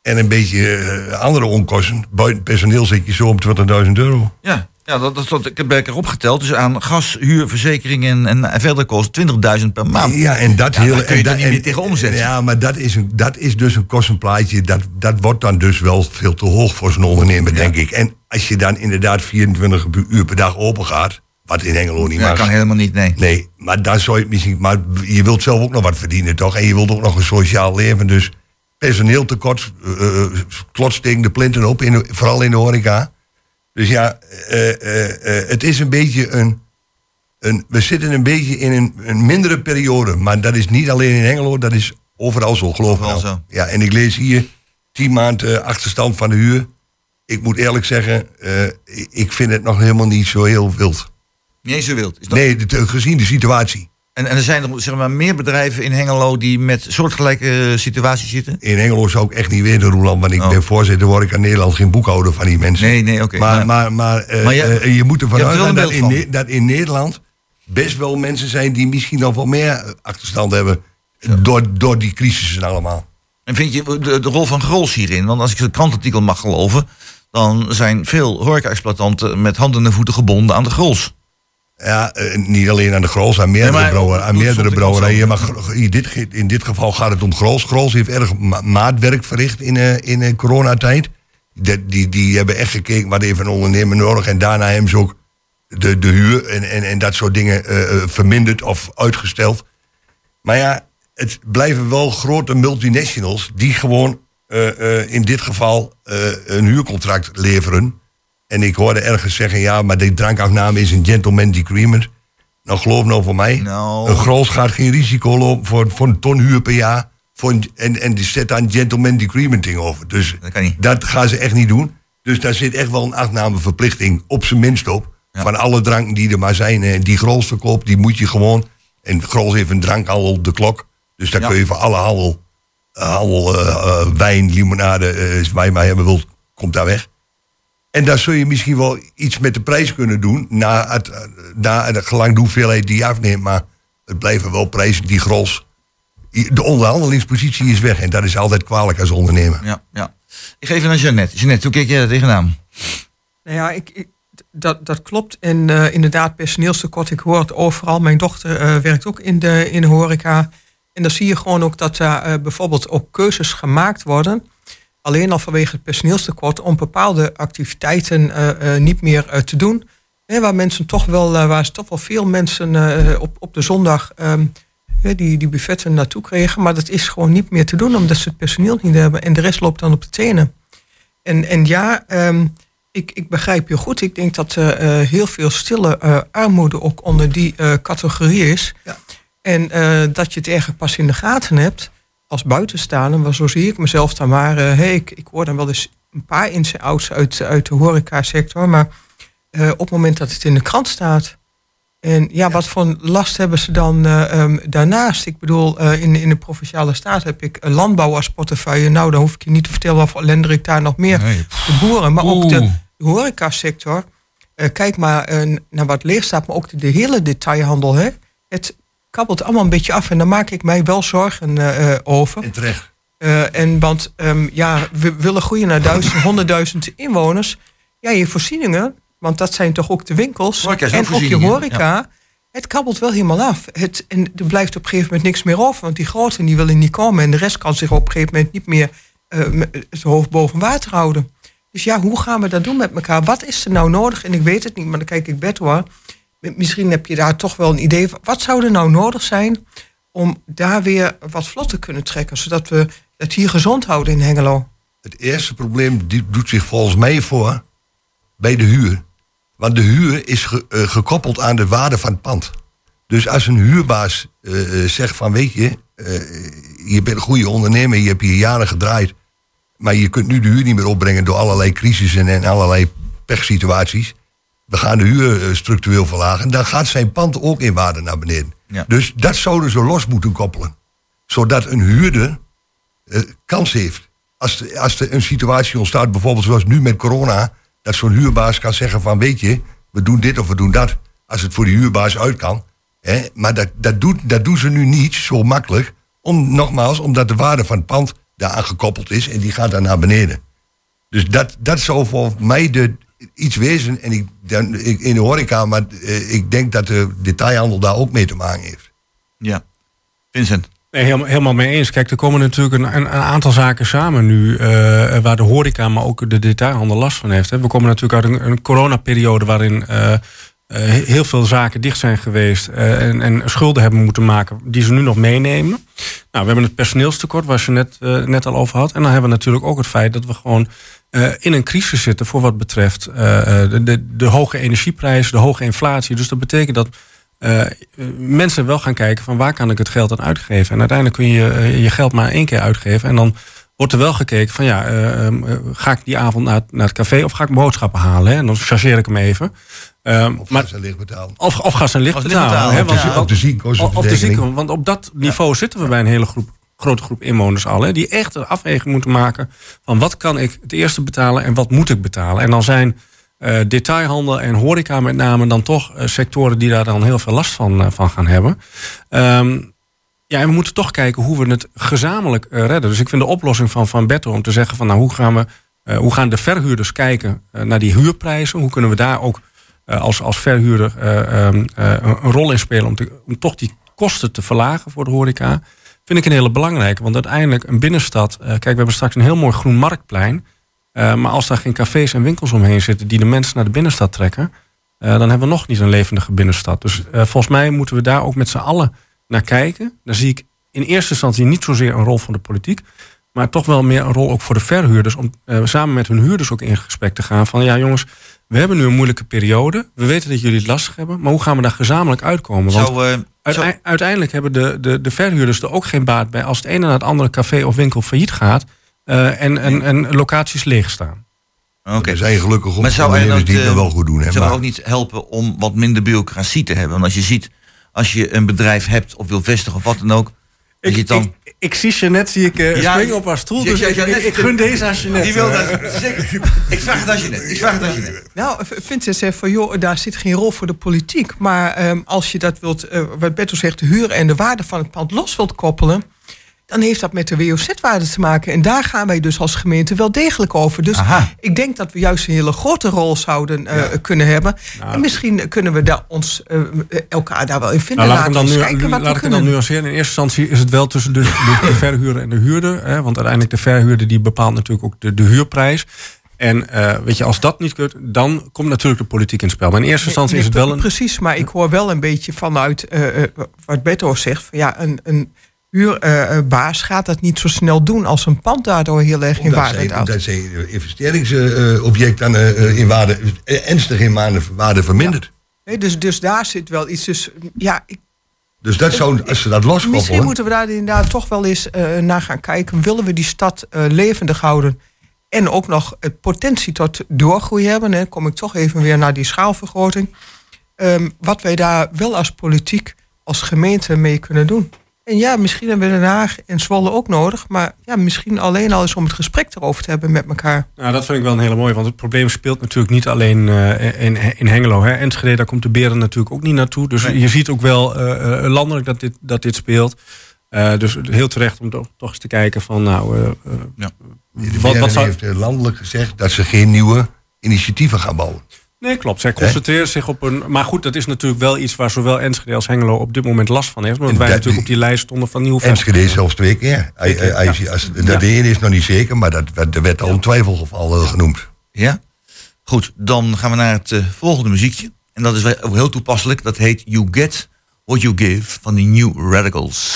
En een beetje eh, andere onkosten. Buiten personeel zit je zo om 20.000 euro. Ja, ja dat, dat, dat, ik heb ik erop geteld. Dus aan gas, huur, verzekering en, en verder kost 20.000 per maand. Ja, en dat Ja, daar kun je en dat- niet en- meer tegen omzetten? Ja, maar dat is, een, dat is dus een kostenplaatje. Dat, dat wordt dan dus wel veel te hoog voor zo'n ondernemer, denk ik. En als je dan inderdaad 24 uur per dag open gaat, wat in Engelo niet Ja, mag. kan helemaal niet, nee. Nee, maar dan zou je misschien. Maar je wilt zelf ook nog wat verdienen, toch? En je wilt ook nog een sociaal leven. Dus personeeltekort, eh eh, klotst de plinten op, in de- vooral in de horeca. Dus ja, eh, eh, eh, het is een beetje een, een. We zitten een beetje in een, een mindere periode. Maar dat is niet alleen in Hengelo, dat is overal zo, geloof ik. Zo. Ja, en ik lees hier 10 maanden achterstand van de huur. Ik moet eerlijk zeggen, ik- vind het nog helemaal niet zo heel wild. Niet eens zo wild. Is dat- Nee, de- gezien de situatie. En, en er zijn er zeg maar, meer bedrijven in Hengelo die met soortgelijke eh, situaties zitten? In Engelo zou ik echt niet weten, Roeland, want ik Oh. ben voorzitter, word ik aan Nederland geen boekhouder van die mensen. Nee, nee, oké. maar, Maar- maar, maar, eh, Maar je- eh, je moet ervan er uitgaan een dat in, dat in Nederland best wel mensen zijn die misschien nog wel meer achterstand hebben. Door, door die crisis en allemaal. En vind je de, de rol van Grols hierin? Want als ik het krantartikel mag geloven, dan zijn veel horeca-exploitanten met handen en voeten gebonden aan de Grols. Ja, eh, niet alleen aan de Grols, aan meerdere, Nee, brouwer, aan meerdere brouwerijen. Maar in dit, in dit geval gaat het om Grols. Grols heeft erg ma- maatwerk verricht in, eh, in eh, coronatijd. Die, die, die hebben echt gekeken wat heeft een ondernemer nodig. En daarna hebben ze ook de, de huur en, en, en dat soort dingen verminderd of uitgesteld. Maar ja, het blijven wel grote multinationals die gewoon in dit geval een huurcontract leveren. En ik hoorde ergens zeggen, ja, maar die drankafname is een gentleman agreement. Nou, geloof nou voor mij, Nou. een Grols gaat geen risico lopen voor, voor een ton huur per jaar. Voor een- en, en die zet daar een gentleman agreement ding over. Dus Dat kan niet. dat gaan ze echt niet doen. Dus daar zit echt wel een achtnameverplichting op zijn minst op. Ja. Van alle dranken die er maar zijn. En die Grols verkoopt, die moet je gewoon... En Grols heeft een drankhandel op de klok. Dus daar Ja. kun je voor alle handel... eh, handel eh, wijn, limonade, is waar je maar hebben wilt, komt daar weg. En daar zul je misschien wel iets met de prijs kunnen doen. Na het, eh, na het gelang de hoeveelheid die je afneemt. Maar het blijven wel prijzen die Grols... De onderhandelingspositie is weg. En dat is altijd kwalijk als ondernemer. Ja, ja. Ik geef even naar Jeannette. Jeannette, hoe kijk jij daar tegenaan? Nou ja, ik, ik- dat, dat klopt. En eh, inderdaad, personeelstekort. Ik hoor het overal. Mijn dochter eh, werkt ook in de, in de horeca. En dan zie je gewoon ook dat daar eh, bijvoorbeeld ook keuzes gemaakt worden. Alleen al vanwege het personeelstekort om bepaalde activiteiten eh, eh, niet meer eh, te doen. Hè, waar mensen toch wel, waar ze toch wel veel mensen op, op de zondag ehm, die, die buffetten naartoe kregen. Maar dat is gewoon niet meer te doen omdat ze het personeel niet hebben. En de rest loopt dan op de tenen. En, en ja, ehm, ik, ik begrijp je goed. Ik denk dat heel veel stille armoede ook onder die categorie is. Ja. En dat je het eigenlijk pas in de gaten hebt als buitenstaander. Maar zo zie ik mezelf dan maar. eh, hey, ik, ik hoor dan wel eens een paar ins en outs uit, uit de horecasector. Maar eh, op het moment dat het in de krant staat... En ja, wat voor last hebben ze dan eh, ehm, daarnaast? Ik bedoel, in, in de Provinciale Staat heb ik landbouw als portefeuille. Nou, dan hoef ik je niet te vertellen wat voor ellende ik daar nog meer... Nee. De boeren, maar ook de, de horecasector. Kijk maar naar wat leeg staat, maar ook de, de hele detailhandel. Hè? Het kabbelt allemaal een beetje af en daar maak ik mij wel zorgen eh, eh, over. En terecht. Eh, en want ehm, ja, we willen groeien naar duizend, honderdduizend inwoners. Ja, je voorzieningen, want dat zijn toch ook de winkels. Horeca en ook je horeca. Het kabbelt wel helemaal af. Het, en er blijft op een gegeven moment niks meer over. Want die groten die willen niet komen. En de rest kan zich op een gegeven moment niet meer met het hoofd boven water houden. Dus ja, hoe gaan we dat doen met elkaar? Wat is er nou nodig? En ik weet het niet, maar dan kijk ik Bert hoor. Misschien heb je daar toch wel een idee van. Wat zou er nou nodig zijn om daar weer wat vlot te kunnen trekken? Zodat we het hier gezond houden in Hengelo. Het eerste probleem die doet zich volgens mij voor bij de huur. Want de huur is eh, gekoppeld aan de waarde van het pand. Dus als een huurbaas eh, eh, zegt van weet je, je bent een goede ondernemer, je hebt hier jaren gedraaid, maar je kunt nu de huur niet meer opbrengen door allerlei crisissen en allerlei pechsituaties. We gaan de huur eh, structureel verlagen. Dan gaat zijn pand ook in waarde naar beneden. Ja. Dus dat zouden ze los moeten koppelen. Zodat een huurder eh, kans heeft. Als, de- als er een situatie ontstaat, bijvoorbeeld zoals nu met corona, dat zo'n huurbaas kan zeggen van weet je, we doen dit of we doen dat. Als het voor die huurbaas uit kan. Hè, maar dat, dat, doet, dat doen ze nu niet zo makkelijk. Om, nogmaals, omdat de waarde van het pand daaraan gekoppeld is en die gaat dan naar beneden. Dus dat, dat zou voor mij de, iets wezen. En ik, dan, ik, in de horeca, maar eh, ik denk dat de detailhandel daar ook mee te maken heeft. Ja. Vincent. Nee, helemaal, helemaal mee eens. Kijk, er komen natuurlijk een, een, een aantal zaken samen nu... eh, waar de horeca, maar ook de detailhandel last van heeft. Hè. We komen natuurlijk uit een, een coronaperiode... waarin eh, eh, heel veel zaken dicht zijn geweest... eh, en, en schulden hebben moeten maken die ze nu nog meenemen. Nou, we hebben het personeelstekort, waar je net, net al over had. En dan hebben we natuurlijk ook het feit dat we gewoon... eh, in een crisis zitten voor wat betreft eh, eh, de, de, de hoge energieprijzen, de hoge inflatie. Dus dat betekent dat mensen wel gaan kijken van waar kan ik het geld aan uitgeven. En uiteindelijk kun je je geld maar één keer uitgeven. En dan wordt er wel gekeken van ja, eh, eh, ga ik die avond naar, het- naar het café of ga ik boodschappen halen? Hè? En dan chargeer ik hem even. Ehm, Of maar, maar, ze licht betalen. of, of gas en licht Of betalen. betalen, hè, want ja. je- Op de zieken, want op dat niveau zitten we bij een hele groep, grote groep inwoners al. Die echt een afweging moeten maken van wat kan ik het eerste betalen en wat moet ik betalen. En dan zijn eh, detailhandel en horeca met name dan toch eh, sectoren die daar dan heel veel last van, eh, van gaan hebben. Ehm, ja, en we moeten toch kijken hoe we het gezamenlijk redden. Dus ik vind de oplossing van Van om te zeggen van nou hoe gaan we, hoe gaan de verhuurders kijken naar die huurprijzen? Hoe kunnen we daar ook als, als verhuurder eh, ehm, eh, een rol in spelen om toch die kosten te verlagen voor de horeca? Vind ik een hele belangrijke. Want uiteindelijk een binnenstad. eh, kijk, we hebben straks een heel mooi groen marktplein. eh, maar als daar geen cafés en winkels omheen zitten die de mensen naar de binnenstad trekken. eh, dan hebben we nog niet een levendige binnenstad. Dus volgens mij moeten we daar ook met z'n allen naar kijken. Daar zie ik in eerste instantie niet zozeer een rol van de politiek. Maar toch wel meer een rol ook voor de verhuurders. Om samen met hun huurders ook in gesprek te gaan. Van ja, jongens, we hebben nu een moeilijke periode. We weten dat jullie het lastig hebben. Maar hoe gaan we daar gezamenlijk uitkomen? Want Uite- uiteindelijk hebben de, de, de verhuurders er ook geen baat bij als het ene naar het andere café of winkel failliet gaat eh, en, en, en locaties leeg staan. Oké. Er zijn gelukkig ook Maar zou er die het nog wel goed doen. Hè, Zou maar- ook niet helpen om wat minder bureaucratie te hebben? Want als je ziet, als je een bedrijf hebt of wil vestigen of wat dan ook. Dan, ik, ik zie Jeannette zie ik Ja, springen op haar stoel. Dus ik, Jeannette- ik, ik gun deze aan Jeannette. die wil dat. zeker. Ik vraag het als je net. Ik vraag het als je net. Nou, Vincent zegt van, joh, daar zit geen rol voor de politiek. Maar ehm, als je dat wilt, eh, wat Bertel zegt, de huur en de waarde van het pand los wilt koppelen... dan heeft dat met de WOZ-waarde te maken. En daar gaan wij dus als gemeente wel degelijk over. Dus Aha. ik denk dat we juist een hele grote rol zouden eh, kunnen hebben. Nou. en misschien kunnen we daar ons, eh, elkaar daar wel in vinden. Nou, laat ik, Laten hem we dan, nu, kijken wat we laat ik het dan nuanceren. In eerste instantie is het wel tussen de, de, de verhuurder en de huurder. Hè, want uiteindelijk de verhuurder die bepaalt natuurlijk ook de, de huurprijs. En eh, weet je, als dat niet kunt, dan komt natuurlijk de politiek in het spel. Maar in eerste instantie is het wel een... Precies, maar ik hoor wel een beetje vanuit wat Beto zegt. Van, ja, een, een huurbaas gaat dat niet zo snel doen als een pand daardoor heel erg in Omdat waarde daalt. omdat zij eh, investeringsobject dan eh, eh, in waarde, eh, ernstig in waarde, vermindert. Nee, dus, dus daar zit wel iets. Dus ja, ik, Dus dat zou, als ze dat misschien loskoppelen... moeten we daar inderdaad toch wel eens eh, naar gaan kijken. Willen we die stad eh, levendig houden? En ook nog het potentie tot doorgroei hebben. Hè? Kom ik toch even weer naar die schaalvergroting. ehm, wat wij daar wel als politiek, als gemeente mee kunnen doen. En ja, misschien hebben we Den Haag en Zwolle ook nodig. Maar ja, misschien alleen al eens om het gesprek erover te hebben met elkaar. Nou, dat vind ik wel een hele mooie, want het probleem speelt natuurlijk niet alleen eh, in, in Hengelo. Hè. Enschede, daar komt de Beren natuurlijk ook niet naartoe. Dus Nee. je ziet ook wel eh, eh, landelijk dat dit, dat dit speelt. Eh, dus heel terecht om toch, toch eens te kijken van, nou, eh, eh, Ja. De wat, wat zou... heeft landelijk gezegd dat ze geen nieuwe initiatieven gaan bouwen. Nee, klopt. Zij concentreren zich op een... Maar goed, dat is natuurlijk wel iets waar zowel Enschede als Hengelo op dit moment last van heeft. Omdat En wij dat- natuurlijk op die lijst stonden van nieuwe Enschede zelfs twee keer. Hij, hij, hij- ja. als, dat de ene is nog niet zeker, maar dat, werd- er werd al een twijfelgeval eh, genoemd. Ja? Goed, dan gaan we naar het eh, volgende muziekje. En dat is wel heel toepasselijk. Dat heet You Get What You Give van die New Radicals.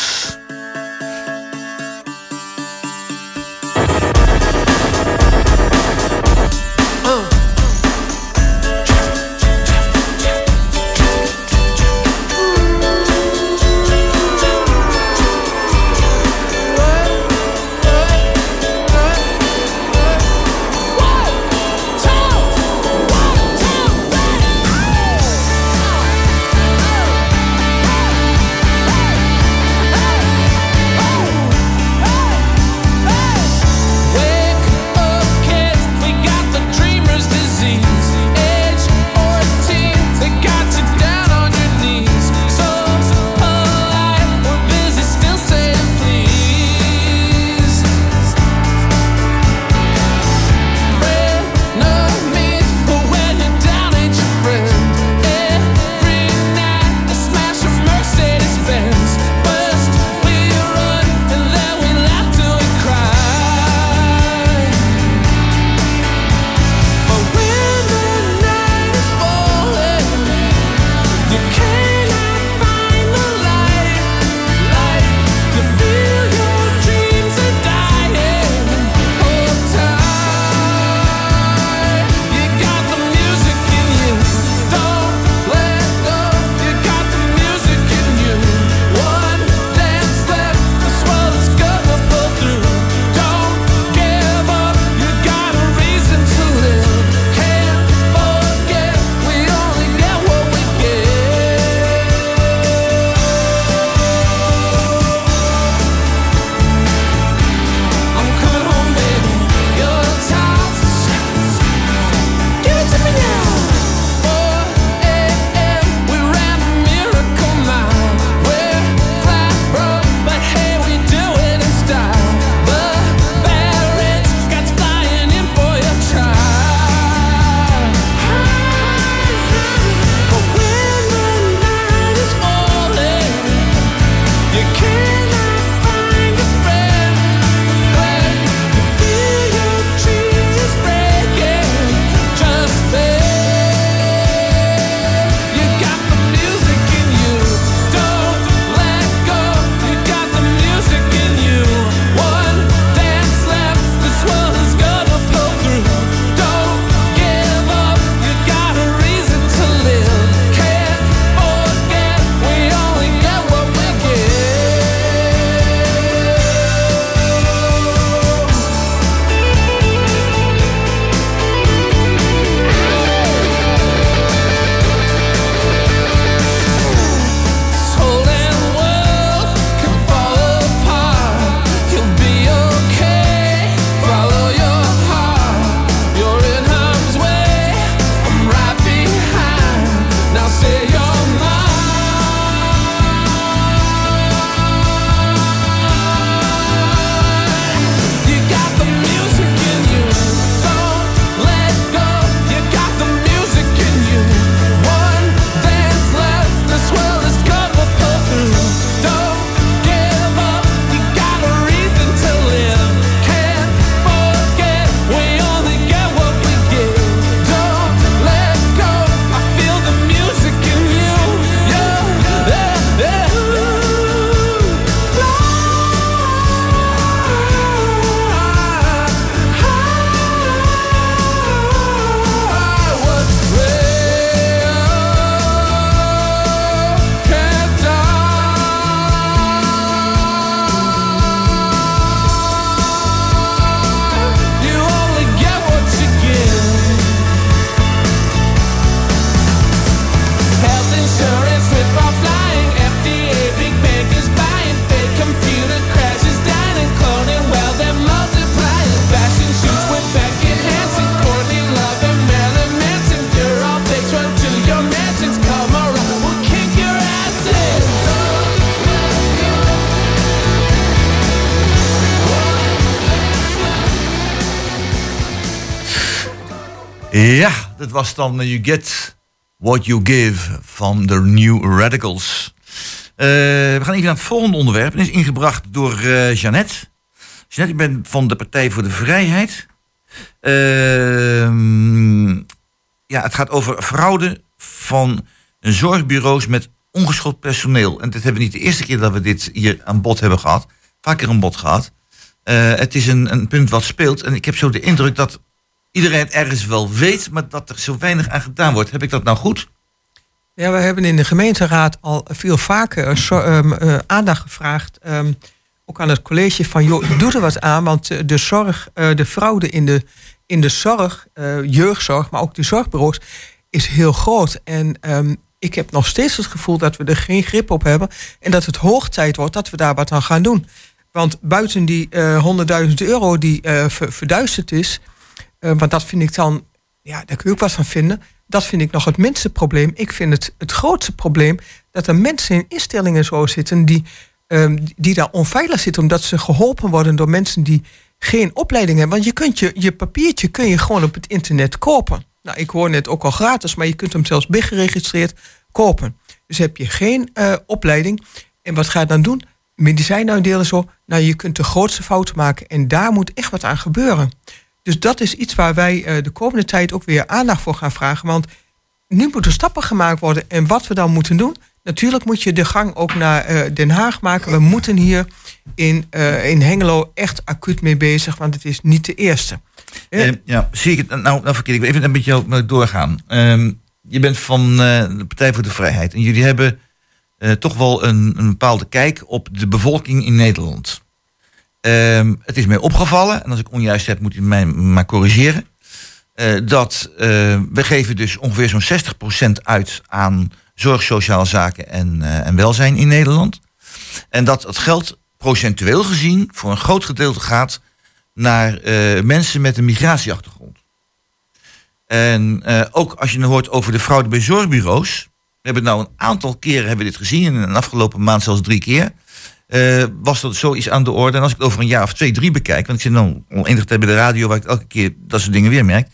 Ja, dat was dan eh, You Get What You Give van de New Radicals. Eh, we gaan even naar het volgende onderwerp. Het is ingebracht door eh Jeannette. Jeannette, ik ben van de Partij voor de Vrijheid. Ehm, ja, het gaat over fraude van zorgbureaus met ongeschoold personeel. En dit hebben we niet de eerste keer dat we dit hier aan bod hebben gehad. Vaker aan bod gehad. Eh, het is een, een punt wat speelt. En ik heb zo de indruk dat iedereen het ergens wel weet, maar dat er zo weinig aan gedaan wordt. Heb ik dat nou goed? Ja, we hebben in de gemeenteraad al veel vaker eh, ehm, eh, aandacht gevraagd. ehm, ook aan het college van, joh, doe er wat aan. Want eh, de zorg, de fraude in de, in de zorg, jeugdzorg, maar ook de zorgbureaus, is heel groot. En ehm, ik heb nog steeds het gevoel dat we er geen grip op hebben. En dat het hoog tijd wordt dat we daar wat aan gaan doen. Want buiten die eh 100.000 euro die ver- verduisterd is, eh, want dat vind ik dan, ja, daar kun je ook wat van vinden. Dat vind ik nog het minste probleem. Ik vind het het grootste probleem dat er mensen in instellingen zo zitten die, ehm, die daar onveilig zitten, omdat ze geholpen worden door mensen die geen opleiding hebben. Want je kunt je, je papiertje kun je gewoon op het internet kopen. Nou, ik hoor net ook al gratis, maar je kunt hem zelfs geregistreerd kopen. Dus heb je geen eh, opleiding. En wat ga je dan doen? Medicijnuitdelen zo. Nou, je kunt de grootste fouten maken. En daar moet echt wat aan gebeuren. Dus dat is iets waar wij eh, de komende tijd ook weer aandacht voor gaan vragen. Want nu moeten stappen gemaakt worden. En wat we dan moeten doen. Natuurlijk moet je de gang ook naar eh, Den Haag maken. We moeten hier in, eh, in Hengelo echt acuut mee bezig. Want het is niet de eerste. Ja. Zie ik het nou, nou verkeerd? Ik even een beetje doorgaan. Ehm, je bent van de Partij voor de Vrijheid. En jullie hebben toch wel een, een bepaalde kijk op de bevolking in Nederland. Ehm, het is mij opgevallen, en als ik onjuist heb, moet u mij maar corrigeren. eh, dat eh, we geven dus ongeveer zo'n 60% uit aan zorg, sociale zaken en, eh, en welzijn in Nederland. En dat het geld procentueel gezien voor een groot gedeelte gaat naar mensen met een migratieachtergrond. En ook als je dan hoort over de fraude bij zorgbureaus. We hebben nou een aantal keren hebben we dit gezien. En de afgelopen maand zelfs drie keer. Eh, was dat zoiets aan de orde. En als ik het over een jaar of twee, drie bekijk. Want ik zit al enige tijd bij de radio waar ik elke keer dat soort dingen weer merk.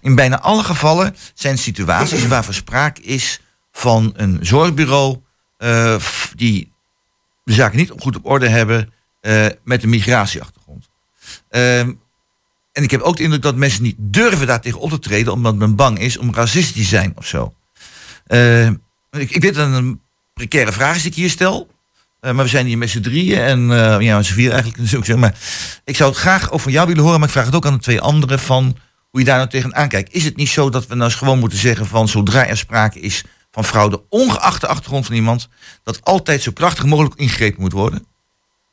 In bijna alle gevallen zijn situaties waarvan sprake is van een zorgbureau. eh, die de zaken niet goed op orde hebben. eh, met een migratieachtergrond. Ehm, en ik heb ook de indruk dat mensen niet durven daar tegen op te treden, omdat men bang is om racistisch te zijn of zo. Ehm, ik, ik weet dat een precaire vraag is die ik hier stel. Eh, maar we zijn hier met z'n drieën en eh, ja, met z'n vier eigenlijk. Dus. Maar ik zou het graag van jou willen horen, maar ik vraag het ook aan de twee anderen van hoe je daar nou tegenaan kijkt. Is het niet zo dat we nou eens gewoon moeten zeggen van zodra er sprake is van fraude, ongeacht de achtergrond van iemand, dat altijd zo krachtig mogelijk ingegrepen moet worden?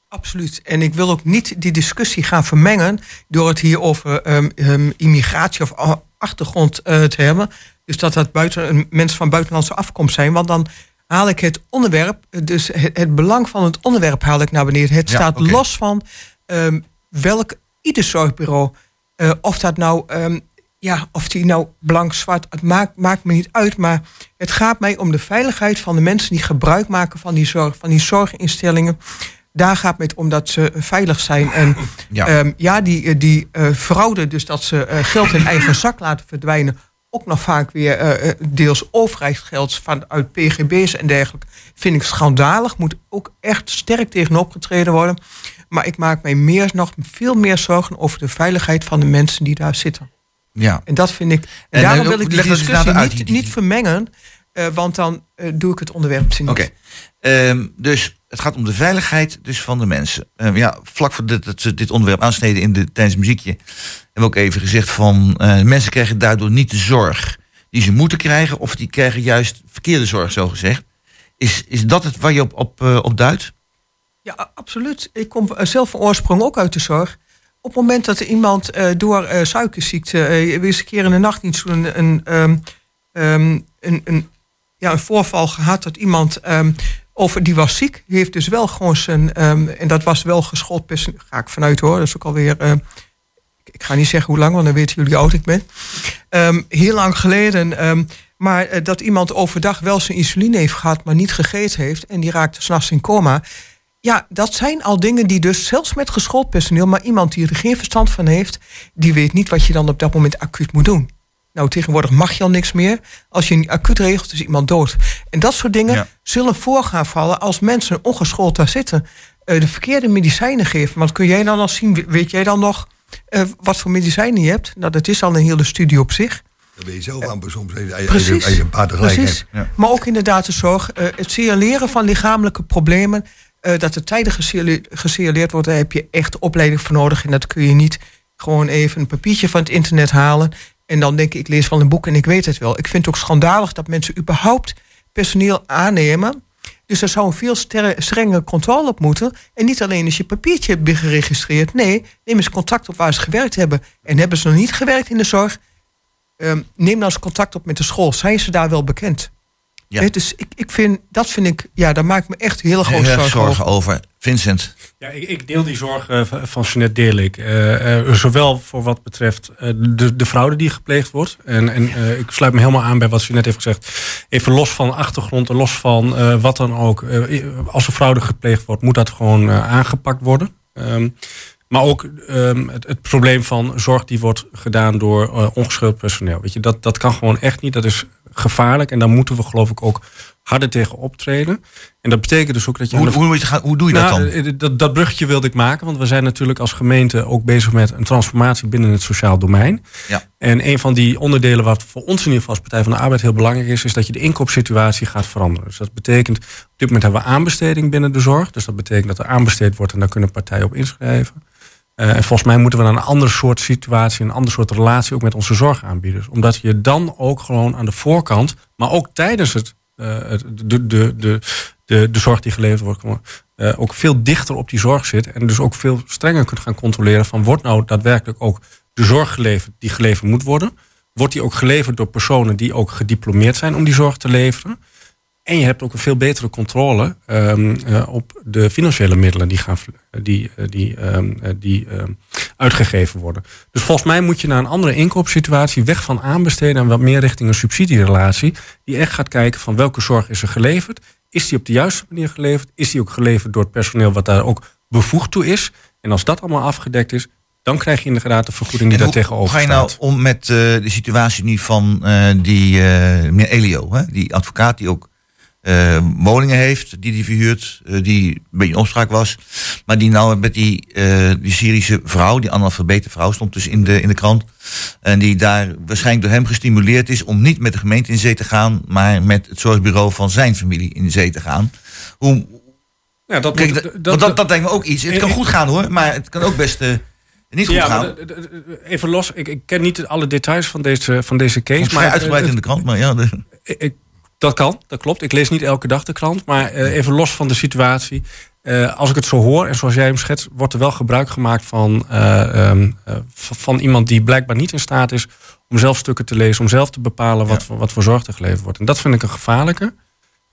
Absoluut. En ik wil ook niet die discussie gaan vermengen door het hier over ehm, immigratie of achtergrond eh, te hebben. Dus dat dat buiten, mensen van buitenlandse afkomst zijn. Want dan haal ik het onderwerp, dus het, het belang van het onderwerp haal ik naar beneden. Het Ja, staat los van ehm, welk ieder zorgbureau, eh, of dat nou, ehm, ja, of die nou blank, zwart, het maakt, maakt me niet uit. Maar het gaat mij om de veiligheid van de mensen die gebruik maken van die zorg, van die zorginstellingen. Daar gaat het om dat ze veilig zijn. En Ja. ja, ja die, eh, die eh, fraude, dus dat ze geld in eigen zak laten verdwijnen. Ook nog vaak weer eh, eh, deels overheidsgeld vanuit PGB's en dergelijke. Vind ik schandalig. Moet ook echt sterk tegenop getreden worden. Maar ik maak mij meer, nog veel meer zorgen over de veiligheid van de mensen die daar zitten. Ja. En dat vind ik. En, En, daarom eh, wil ik eens discussie niet, niet vermengen. Eh, want dan eh, doe ik het onderwerp niet. Oké. Ehm, dus het gaat om de veiligheid dus van de mensen. Ehm, ja, vlak voordat dat ze dit onderwerp aansneden in de, tijdens het muziekje... hebben we ook even gezegd van... eh, mensen krijgen daardoor niet de zorg die ze moeten krijgen... of die krijgen juist verkeerde zorg, zo gezegd. Is, is dat het waar je op, op, op duidt? Ja, absoluut. Ik kom zelf van oorsprong ook uit de zorg. Op het moment dat er iemand door suikerziekte... eh, er is een keer in de nachtdienst toen een, een, ehm, een, een, ja, een voorval gehad... dat iemand over, die was ziek. Die heeft dus wel gewoon zijn... ehm, en dat was wel geschoold personeel. Ga ik vanuit hoor. Dat is ook alweer... ehm, ik- ga niet zeggen hoe lang, want dan weten jullie hoe oud ik ben. Heel lang geleden. maar eh, dat iemand overdag wel zijn insuline heeft gehad, maar niet gegeten heeft. En die raakte s'nachts in coma. Ja, dat zijn al dingen die dus zelfs met geschoold personeel, maar iemand die er geen verstand van heeft, die weet niet wat je dan op dat moment acuut moet doen. Nou, tegenwoordig mag je al niks meer. Als je niet acuut regelt, is iemand dood. En dat soort dingen Ja. zullen voor gaan vallen als mensen ongeschoold daar zitten. eh, de verkeerde medicijnen geven. Want kun jij dan al zien, we- weet jij dan nog eh, wat voor medicijnen je hebt? Nou, dat is al een hele studie op zich. Dat ben je zelf aan soms als je, als je- Precies. als je een paar tegelijk Precies. hebt. Ja. Maar ook inderdaad de zorg. eh, het signaleren van lichamelijke problemen. eh, dat er tijdig gesignale- gesignaleerd wordt. Daar heb je echt opleiding voor nodig. En dat kun je niet gewoon even een papiertje van het internet halen. En dan denk ik, ik lees wel een boek en ik weet het wel. Ik vind het ook schandalig dat mensen überhaupt personeel aannemen. Dus er zou een veel strengere controle op moeten. En niet alleen als je papiertje hebt geregistreerd. Nee, neem eens contact op waar ze gewerkt hebben. En hebben ze nog niet gewerkt in de zorg? Ehm, neem dan eens contact op met de school. Zijn ze daar wel bekend? Ja. Hè, dus ik, ik vind, dat vind ik, ja, daar maak ik me echt heel erg zorgen zorgen over. over. Vincent. Ja, ik, ik deel die zorg eh, van- Jeanette deel ik. Eh, eh, zowel voor wat betreft eh, de, de fraude die gepleegd wordt. En, en eh, ik sluit me helemaal aan bij wat Jeanette heeft gezegd. Even los van achtergrond en los van eh, wat dan ook. Eh, als er fraude gepleegd wordt, moet dat gewoon aangepakt worden. Ehm, maar ook ehm, het, het probleem van zorg die wordt gedaan door ongeschoold personeel. Weet je, dat, dat kan gewoon echt niet. Dat is gevaarlijk. En daar moeten we geloof ik ook harder tegen optreden. En dat betekent dus ook dat je... Hoe, hoe, doe je dat nou, dan? eh, Dat, dat bruggetje wilde ik maken, want we zijn natuurlijk als gemeente ook bezig met een transformatie binnen het sociaal domein. Ja. En een van die onderdelen wat voor ons in ieder geval als Partij van de Arbeid heel belangrijk is, is dat je de inkoopsituatie gaat veranderen. Dus dat betekent, op dit moment hebben we aanbesteding binnen de zorg. Dus dat betekent dat er aanbesteed wordt en daar kunnen partijen op inschrijven. Eh, en volgens mij moeten we naar een ander soort situatie, een ander soort relatie ook met onze zorgaanbieders. Omdat je dan ook gewoon aan de voorkant, maar ook tijdens het, het- de, de, de, de, de zorg die geleverd wordt, eh, ook veel dichter op die zorg zit. En dus ook veel strenger kunt gaan controleren van wordt nou daadwerkelijk ook de zorg geleverd die geleverd moet worden. Wordt die ook geleverd door personen die ook gediplomeerd zijn om die zorg te leveren. En je hebt ook een veel betere controle ehm, eh, op de financiële middelen die, gaan, die, eh, die, ehm, eh, die ehm, uitgegeven worden. Dus volgens mij moet je naar een andere inkoopsituatie, weg van aanbesteden en wat meer richting een subsidierelatie. Die echt gaat kijken van welke zorg is er geleverd. Is die op de juiste manier geleverd? Is die ook geleverd door het personeel wat daar ook bevoegd toe is? En als dat allemaal afgedekt is, dan krijg je inderdaad de vergoeding die daar tegenover hoe ga je nou staat. om met de situatie nu van die meneer Elio, hè? die advocaat die ook eh, woningen heeft, die die verhuurt, eh, die een beetje in opspraak was, maar die nou met die, eh, die Syrische vrouw, die analfabete vrouw, stond dus in de, in de krant, en die daar waarschijnlijk door hem gestimuleerd is om niet met de gemeente in zee te gaan, maar met het zorgbureau van zijn familie in zee te gaan. Hoe, Ja, dat, kijk, moet- dat, dat, dat lijkt me ook iets. Het kan goed gaan hoor, maar het kan ook best niet goed ja, gaan. maar even los. Ik, ik ken niet alle details van deze, van deze case. Maar uitgebreid in de krant, maar ja. de- ik- dat kan, dat klopt. Ik lees niet elke dag de krant. Maar eh, even los van de situatie. eh, als ik het zo hoor, en zoals jij hem schetst, wordt er wel gebruik gemaakt van, eh, ehm, eh, van, iemand die blijkbaar niet in staat is om zelf stukken te lezen, om zelf te bepalen wat, voor, wat voor zorg er geleverd wordt. En dat vind ik een gevaarlijke.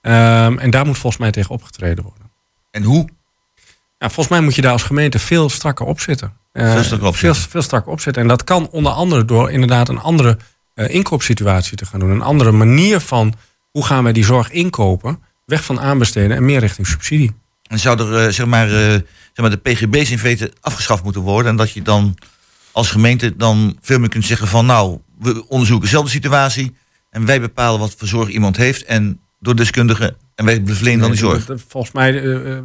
Ehm, en daar moet volgens mij tegen opgetreden worden. En hoe? Ja, volgens mij moet je daar als gemeente veel strakker op zitten. Veel strakker op veel, zitten. veel strakker op zitten. En dat kan onder andere door inderdaad een andere eh, inkoopsituatie te gaan doen. Een andere manier van hoe gaan wij die zorg inkopen. Weg van aanbesteden en meer richting subsidie. En zou er eh, zeg, maar, eh, zeg maar de PGB's in feite afgeschaft moeten worden. En dat je dan als gemeente dan veel meer kunt zeggen van nou, we onderzoeken dezelfde situatie. En wij bepalen wat voor zorg iemand heeft. En door deskundigen. En wij verlenen dan die zorg. Volgens mij, eh,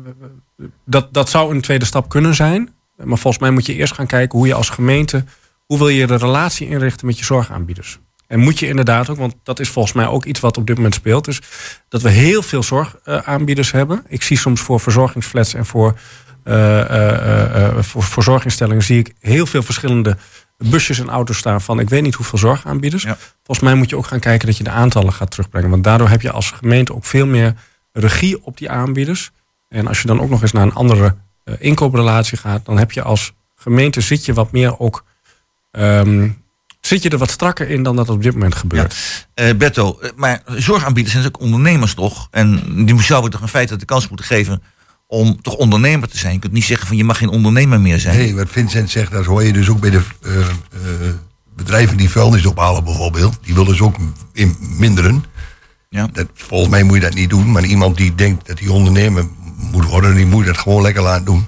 dat, dat zou een tweede stap kunnen zijn. Maar volgens mij moet je eerst gaan kijken hoe je als gemeente... hoe wil je de relatie inrichten met je zorgaanbieders. En moet je inderdaad ook, want dat is volgens mij ook iets wat op dit moment speelt... dus dat we heel veel zorgaanbieders hebben. Ik zie soms voor verzorgingsflats en voor, eh, eh, eh, voor, zorginstellingen... zie ik heel veel verschillende busjes en auto's staan van... ik weet niet hoeveel zorgaanbieders. Ja. Volgens mij moet je ook gaan kijken dat je de aantallen gaat terugbrengen. Want daardoor heb je als gemeente ook veel meer regie op die aanbieders. En als je dan ook nog eens naar een andere eh, inkooprelatie gaat, dan heb je als gemeente zit je wat meer ook. ehm, zit je er wat strakker in dan dat op dit moment gebeurt. Eh Berto, eh, maar zorgaanbieders zijn ook ondernemers toch? En die zouden toch in feite de kans moeten geven om toch ondernemer te zijn. Je kunt niet zeggen van je mag geen ondernemer meer zijn. Nee, wat Vincent zegt, dat hoor je dus ook bij de eh, eh, bedrijven die vuilnis ophalen bijvoorbeeld. Die willen ze ook in minderen. Ja. Dat, volgens mij moet je dat niet doen. Maar iemand die denkt dat hij ondernemer moet worden, die moet dat gewoon lekker laten doen.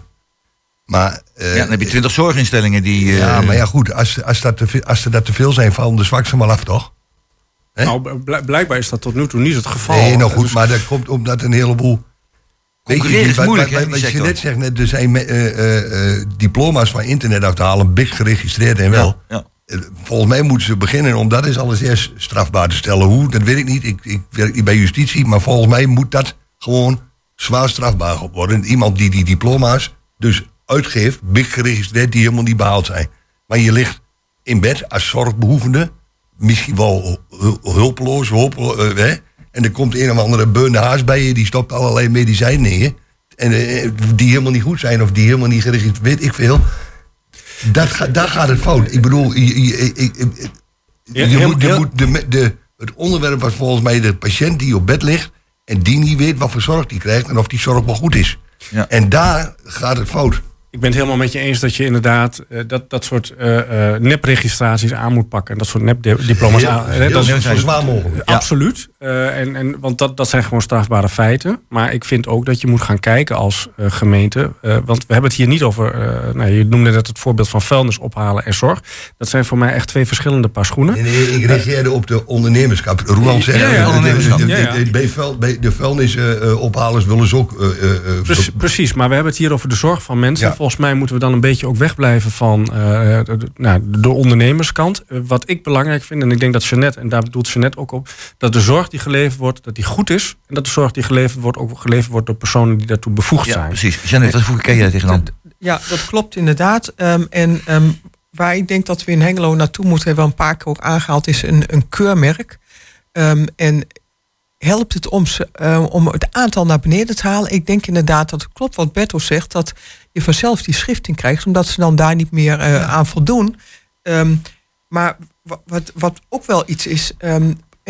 Maar, eh, ja, dan heb je twintig zorginstellingen die... eh, ja, maar ja, goed, als, als, dat te veel, als er dat te veel zijn, vallen de zwakste maar af, toch? Hè? Nou, bl- blijkbaar is dat tot nu toe niet het geval. Nee, nou goed, Dus- maar dat komt omdat een heleboel. Concurreren is wat- moeilijk, wat- je net zegt, net, er zijn eh, eh, eh, diploma's van internet af te halen, big geregistreerd en wel. ja. Eh, Volgens mij moeten ze beginnen om dat eens alles eerst strafbaar te stellen. Hoe, dat weet ik niet. Ik, ik werk niet bij justitie, maar volgens mij moet dat gewoon zwaar strafbaar worden. Iemand die die diploma's dus uitgeeft, big geregistreerd, die helemaal niet behaald zijn. Maar je ligt in bed als zorgbehoevende, misschien wel hu- hulpeloos, hopeloos, eh, hè? en er komt een of andere beunde haas bij je, die stopt allerlei medicijnen in je. En eh, die helemaal niet goed zijn of die helemaal niet geregistreerd, weet ik veel. Dat ga, daar gaat het fout. Ik bedoel, je, moet, de, het onderwerp was volgens mij de patiënt die op bed ligt en die niet weet wat voor zorg die krijgt en of die zorg wel goed is. Ja. En daar gaat het fout. Ik ben het helemaal met je eens dat je inderdaad eh, dat, dat soort eh, eh, nepregistraties aan moet pakken. En dat soort nepdiploma's aan. Heel, dat is- zo zwaar mogelijk. Absoluut. Eh, en, en, want dat, dat zijn gewoon strafbare feiten. Maar ik vind ook dat je moet gaan kijken als eh, gemeente. eh, want we hebben het hier niet over. nou, je noemde net het voorbeeld van vuilnis ophalen en zorg. Dat zijn voor mij echt twee verschillende paar schoenen. Nee, nee, ik reageerde op de ondernemerschap. Roland zegt, Ja, ja, de- de- vuilnisophalers willen ze ook... Precies, precies, maar we hebben het hier over de zorg van mensen. Ja. Volgens mij moeten we dan een beetje ook wegblijven van de, nou, de ondernemerskant. Wat ik belangrijk vind, en ik denk dat Jeannette, en daar bedoelt Jeannette ook op, dat de zorg die geleverd wordt, dat die goed is. En dat de zorg die geleverd wordt, ook geleverd wordt door personen die daartoe bevoegd Ja, zijn. precies. Janet, hoe kijk jij tegenaan? Ja, dat klopt inderdaad. Ehm, en ehm, waar ik denk dat we in Hengelo naartoe moeten, hebben we een paar keer ook aangehaald, is een, een keurmerk. Ehm, en helpt het om, ze, eh, om het aantal naar beneden te halen? Ik denk inderdaad dat het klopt wat Berto zegt, dat je vanzelf die schrifting krijgt, omdat ze dan daar niet meer eh, aan voldoen. Maar wa- wat, wat ook wel iets is,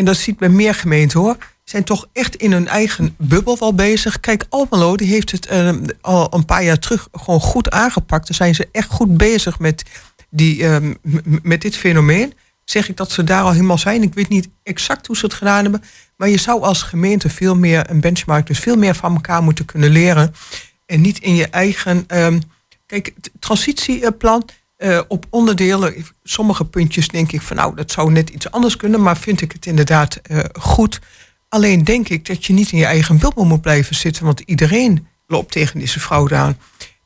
en dat ziet bij meer gemeenten hoor, zijn toch echt in hun eigen bubbel wel bezig. Kijk, Almelo die heeft het ehm, al een paar jaar terug gewoon goed aangepakt. Daar zijn ze echt goed bezig met, die, ehm, met dit fenomeen. Zeg ik dat ze daar al helemaal zijn? Ik weet niet exact hoe ze het gedaan hebben. Maar je zou als gemeente veel meer een benchmark, dus veel meer van elkaar moeten kunnen leren. En niet in je eigen. ehm, kijk, transitieplan eh, op onderdelen. Sommige puntjes denk ik van nou, dat zou net iets anders kunnen. Maar vind ik het inderdaad eh, goed. Alleen denk ik dat je niet in je eigen bubbel moet blijven zitten. Want iedereen loopt tegen deze fraude aan.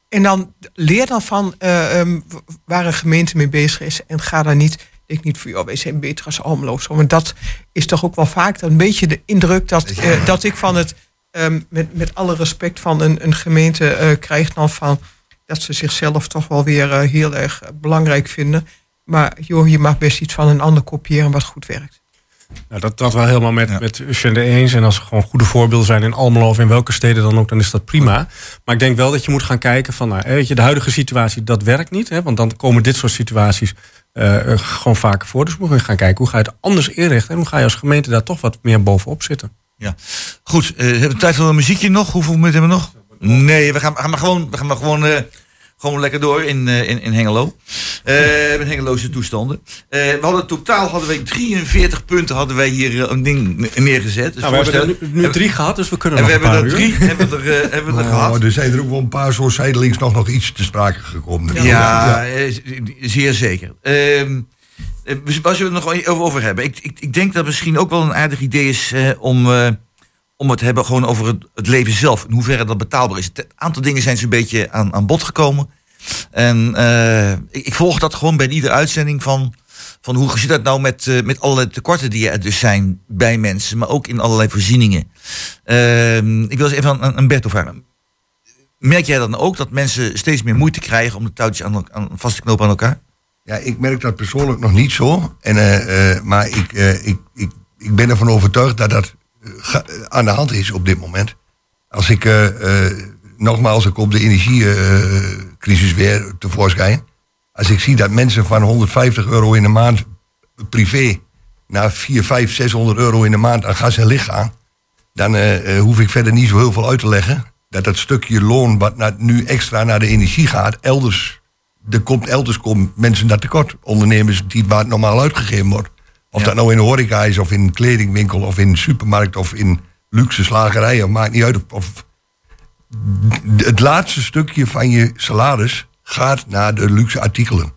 En dan leer dan van eh, ehm, waar een gemeente mee bezig is. En ga daar niet. Denk niet van, joh, wij zijn beter als Almelo. Want dat is toch ook wel vaak een beetje de indruk dat, dat ik van het, ehm, met, met alle respect van een, een gemeente krijg dan van dat ze zichzelf toch wel weer eh, heel erg belangrijk vinden. Maar joh, je mag best iets van een ander kopiëren wat goed werkt. Nou, dat, dat wel helemaal met, met Jeannette eens. En als er gewoon goede voorbeelden zijn in Almelo of in welke steden dan ook, dan is dat prima. Maar ik denk wel dat je moet gaan kijken van, nou, weet je, de huidige situatie, dat werkt niet. Hè, want dan komen dit soort situaties eh, eh, gewoon vaker voor. Dus we moeten gaan kijken hoe ga je het anders inrichten. En hoe ga je als gemeente daar toch wat meer bovenop zitten. Ja. Goed, eh hebben we tijd voor een muziekje nog? Hoeveel minuten hebben we nog? Nee, we gaan, gaan maar gewoon, we gaan maar gewoon, eh, gewoon lekker door in, eh, in, in Hengelo. Eh met Hengeloze toestanden. We hadden totaal hadden wij 43 punten hadden wij hier een ding neergezet. Dus Nou, we hebben er nu, nu drie gehad, dus we kunnen en we nog een hebben paar er drie hebben we er, hebben we er Oh, gehad. er zijn er ook wel een paar zo zijdelings nog, nog iets te sprake gekomen. Ja, z- zeer zeker. Ehm eh, waar zullen we het nog over, hebben? Ik, ik, ik denk dat het misschien ook wel een aardig idee is om, om het hebben gewoon over het, het leven zelf. In hoeverre dat betaalbaar is. Het aantal dingen zijn zo'n beetje aan, aan bod gekomen. En eh, ik, volg dat gewoon bij iedere uitzending van, van hoe zit dat nou met, eh, met allerlei tekorten die er dus zijn bij mensen, maar ook in allerlei voorzieningen. Ehm, ik wil eens even aan, aan vragen. Merk jij dan ook dat mensen steeds meer moeite krijgen om de touwtjes aan, vast te knopen aan elkaar? Ja, ik merk dat persoonlijk nog niet zo. En, eh, maar ik, ik, ik, ik ben ervan overtuigd dat dat aan de hand is op dit moment. Als ik, eh, eh, nogmaals, ik op de energiecrisis weer tevoorschijn. Als ik zie dat mensen van 150 euro in de maand privé naar 4, 5, 600 euro in de maand aan gas en licht gaan. Dan eh, eh, hoef ik verder niet zo heel veel uit te leggen. Dat dat stukje loon wat nu extra naar de energie gaat, elders er komt elders komt mensen dat tekort. Ondernemers die waar het normaal uitgegeven wordt. Of Ja. dat nou in de horeca is, of in een kledingwinkel, of in een supermarkt, of in luxe slagerijen, maakt niet uit. Of, het laatste stukje van je salaris gaat naar de luxe artikelen.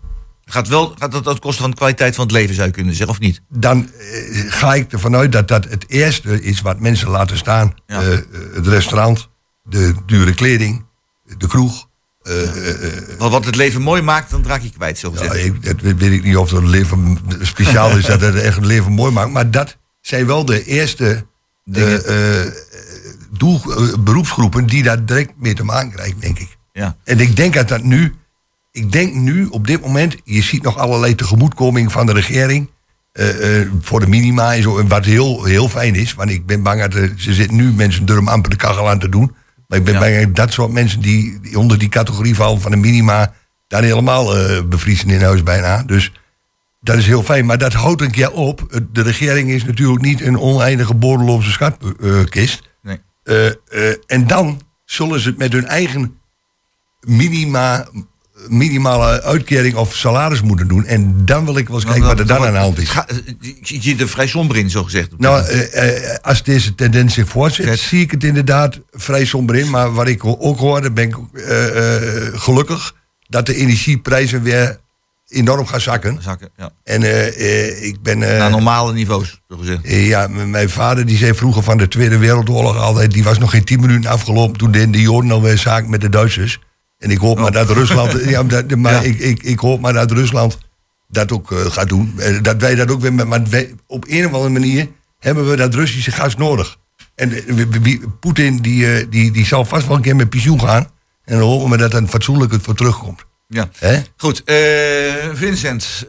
Gaat, wel, gaat dat ten koste van de kwaliteit van het leven, zou je kunnen zeggen, of niet? Dan eh, ga ik ervan uit dat dat het eerste is wat mensen laten staan. Ja. Eh, eh, het restaurant, de dure kleding, de kroeg. Want wat het leven mooi maakt, dan raak je kwijt, zo Ja, ik, dat weet ik niet of het leven speciaal is dat het echt het leven mooi maakt. Maar dat zijn wel de eerste de, doel, beroepsgroepen die daar direct mee te maken krijgen, denk ik. Ja. En ik denk dat dat nu, ik denk nu op dit moment, je ziet nog allerlei tegemoetkoming van de regering. voor de minima en zo. En wat heel, heel fijn is, want ik ben bang dat er, ze zitten nu mensen durven amper de kachel aan te doen. Maar ik ben Ja. bang dat soort mensen die, die onder die categorie vallen van de minima, daar helemaal eh, bevriezen in huis bijna. Dus dat is heel fijn. Maar dat houdt een keer op. De regering is natuurlijk niet een oneindige bordeloze schatkist. Nee. Eh, eh, en dan zullen ze het met hun eigen minima, minimale uitkering of salaris moeten doen. En dan wil ik wel eens kijken wat er dan aan de hand is. Ga- eh, Je ziet er vrij somber in, zo gezegd. Nou, eh, eh, als deze tendens zich voortzet, Zet. zie ik het inderdaad vrij somber in. Maar wat ik ook hoorde, ben ik eh, gelukkig dat de energieprijzen weer enorm gaan zakken. Zakken, ja. En ik ben. Naar normale niveaus, zo gezegd. Ja, mijn vader die zei vroeger van de Tweede Wereldoorlog altijd... die was nog geen tien minuten afgelopen toen de, de Joden alweer zaken met de Duitsers. En ik hoop maar dat Rusland... ja, dat, maar Ja. ik, ik, ik hoop maar dat Rusland dat ook eh, gaat doen. Eh, dat wij dat ook weer... met- Maar wij, op een of andere manier hebben we dat Russische gas nodig. En eh, Poetin die, die, die zal vast wel een keer met pensioen gaan. En dan hopen we dat er fatsoenlijk het voor terugkomt. Ja. Goed, Vincent.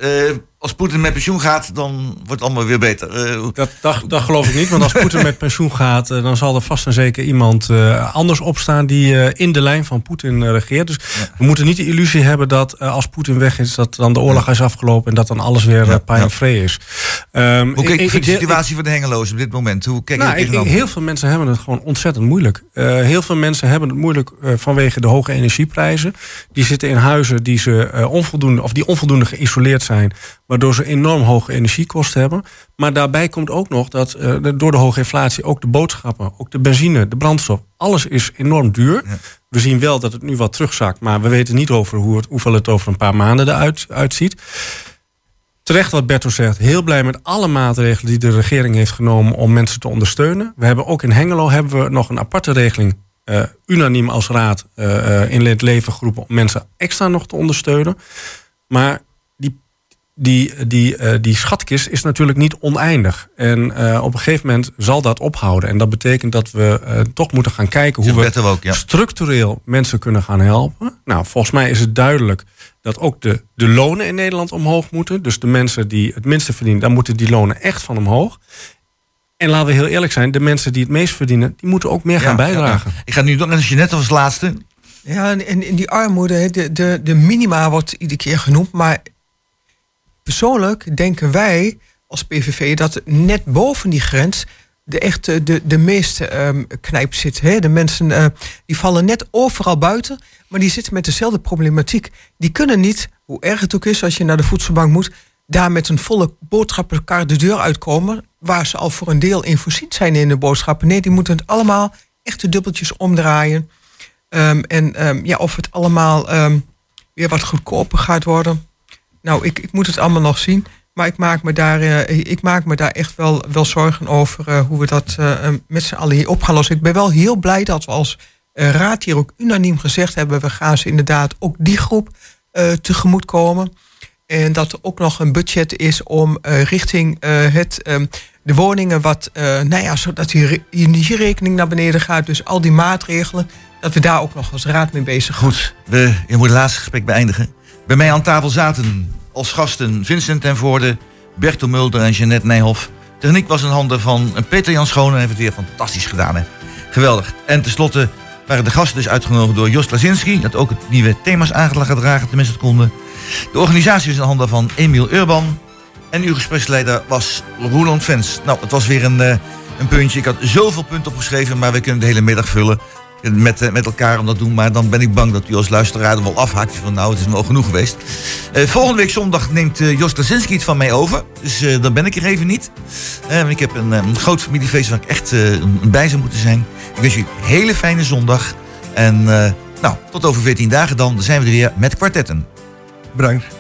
Als Poetin met pensioen gaat, dan wordt het allemaal weer beter. Eh, Dat, dat, dat geloof ik niet, want als Poetin met pensioen gaat, eh, dan zal er vast en zeker iemand eh, anders opstaan die in de lijn van Poetin regeert. Dus we moeten niet de illusie hebben dat als Poetin weg is, dat dan de oorlog is afgelopen en dat dan alles weer pijn en vree is. Ehm, hoe kijk je de ik- situatie van de hengelozen op dit moment? Hoe kijk je nou, ik, heel veel mensen hebben het gewoon ontzettend moeilijk. Heel veel mensen hebben het moeilijk vanwege de hoge energieprijzen. Die zitten in huizen die, ze, onvoldoende, of die onvoldoende geïsoleerd zijn, waardoor ze enorm hoge energiekosten hebben. Maar daarbij komt ook nog dat eh, door de hoge inflatie ook de boodschappen, ook de benzine, de brandstof, alles is enorm duur. We zien wel dat het nu wat terugzakt, maar we weten niet over hoe het, hoeveel het over een paar maanden eruit uitziet. Terecht wat Berto zegt, heel blij met alle maatregelen die de regering heeft genomen om mensen te ondersteunen. We hebben ook in Hengelo hebben we nog een aparte regeling, eh, unaniem als raad eh, in het leven geroepen om mensen extra nog te ondersteunen. Maar die, die, eh, die schatkist is natuurlijk niet oneindig. En eh, op een gegeven moment zal dat ophouden. En dat betekent dat we eh, toch moeten gaan kijken hoe we ook, ja. structureel mensen kunnen gaan helpen. Nou, volgens mij is het duidelijk dat ook de, de lonen in Nederland omhoog moeten. Dus de mensen die het minste verdienen, dan moeten die lonen echt van omhoog. En laten we heel eerlijk zijn, de mensen die het meest verdienen, die moeten ook meer gaan bijdragen. Ja. Ik ga nu nog eens je net als laatste. Ja, en in, die armoede, de, de, de minima wordt iedere keer genoemd. Maar persoonlijk denken wij als PVV dat net boven die grens de echte, de, de meeste ehm, knijp zit. Hè? De mensen eh, die vallen net overal buiten, maar die zitten met dezelfde problematiek. Die kunnen niet, hoe erg het ook is als je naar de voedselbank moet, daar met een volle boodschappenkar de deur uitkomen, waar ze al voor een deel in voorzien zijn in de boodschappen. Nee, die moeten het allemaal echt de dubbeltjes omdraaien. Ehm, en ehm, ja, of het allemaal ehm, weer wat goedkoper gaat worden. Nou, ik, ik moet het allemaal nog zien. Maar ik maak me daar, eh, ik maak me daar echt wel, wel zorgen over eh, hoe we dat eh, met z'n allen hier op gaan lossen. Ik ben wel heel blij dat we als raad hier ook unaniem gezegd hebben... we gaan ze inderdaad ook die groep tegemoet komen. En dat er ook nog een budget is om richting het, ehm, de woningen... wat, nou ja, zodat die re- energierekening naar beneden gaat. Dus al die maatregelen, dat we daar ook nog als raad mee bezig gaan. Goed, we, je moet het laatste gesprek beëindigen. Bij mij aan tafel zaten als gasten Vincent ten Voorde, Bertel Mulder en Jeannette Nijhoff. Techniek was in handen van Peter Jan Schoon en heeft het weer fantastisch gedaan. Hè? Geweldig. En tenslotte waren de gasten dus uitgenodigd door Jos Lazinski... dat ook het nieuwe thema's aangedragen, tenminste het konden. De organisatie is in handen van Emiel Urban. En uw gespreksleider was Roland Vens. Nou, het was weer een, eh, een puntje. Ik had zoveel punten opgeschreven, maar we kunnen de hele middag vullen met, eh, met elkaar om dat doen. Maar dan ben ik bang dat u als luisteraar er wel afhaakt. Van nou, het is me al genoeg geweest. Eh, volgende week zondag neemt eh, Jos Lazinski het van mij over. Dus dan ben ik er even niet. Ik heb een, groot familiefeest waar ik echt bij zou moeten zijn. Ik wens u een hele fijne zondag. En nou, tot over 14 dagen dan. Dan zijn we er weer met kwartetten. Bedankt.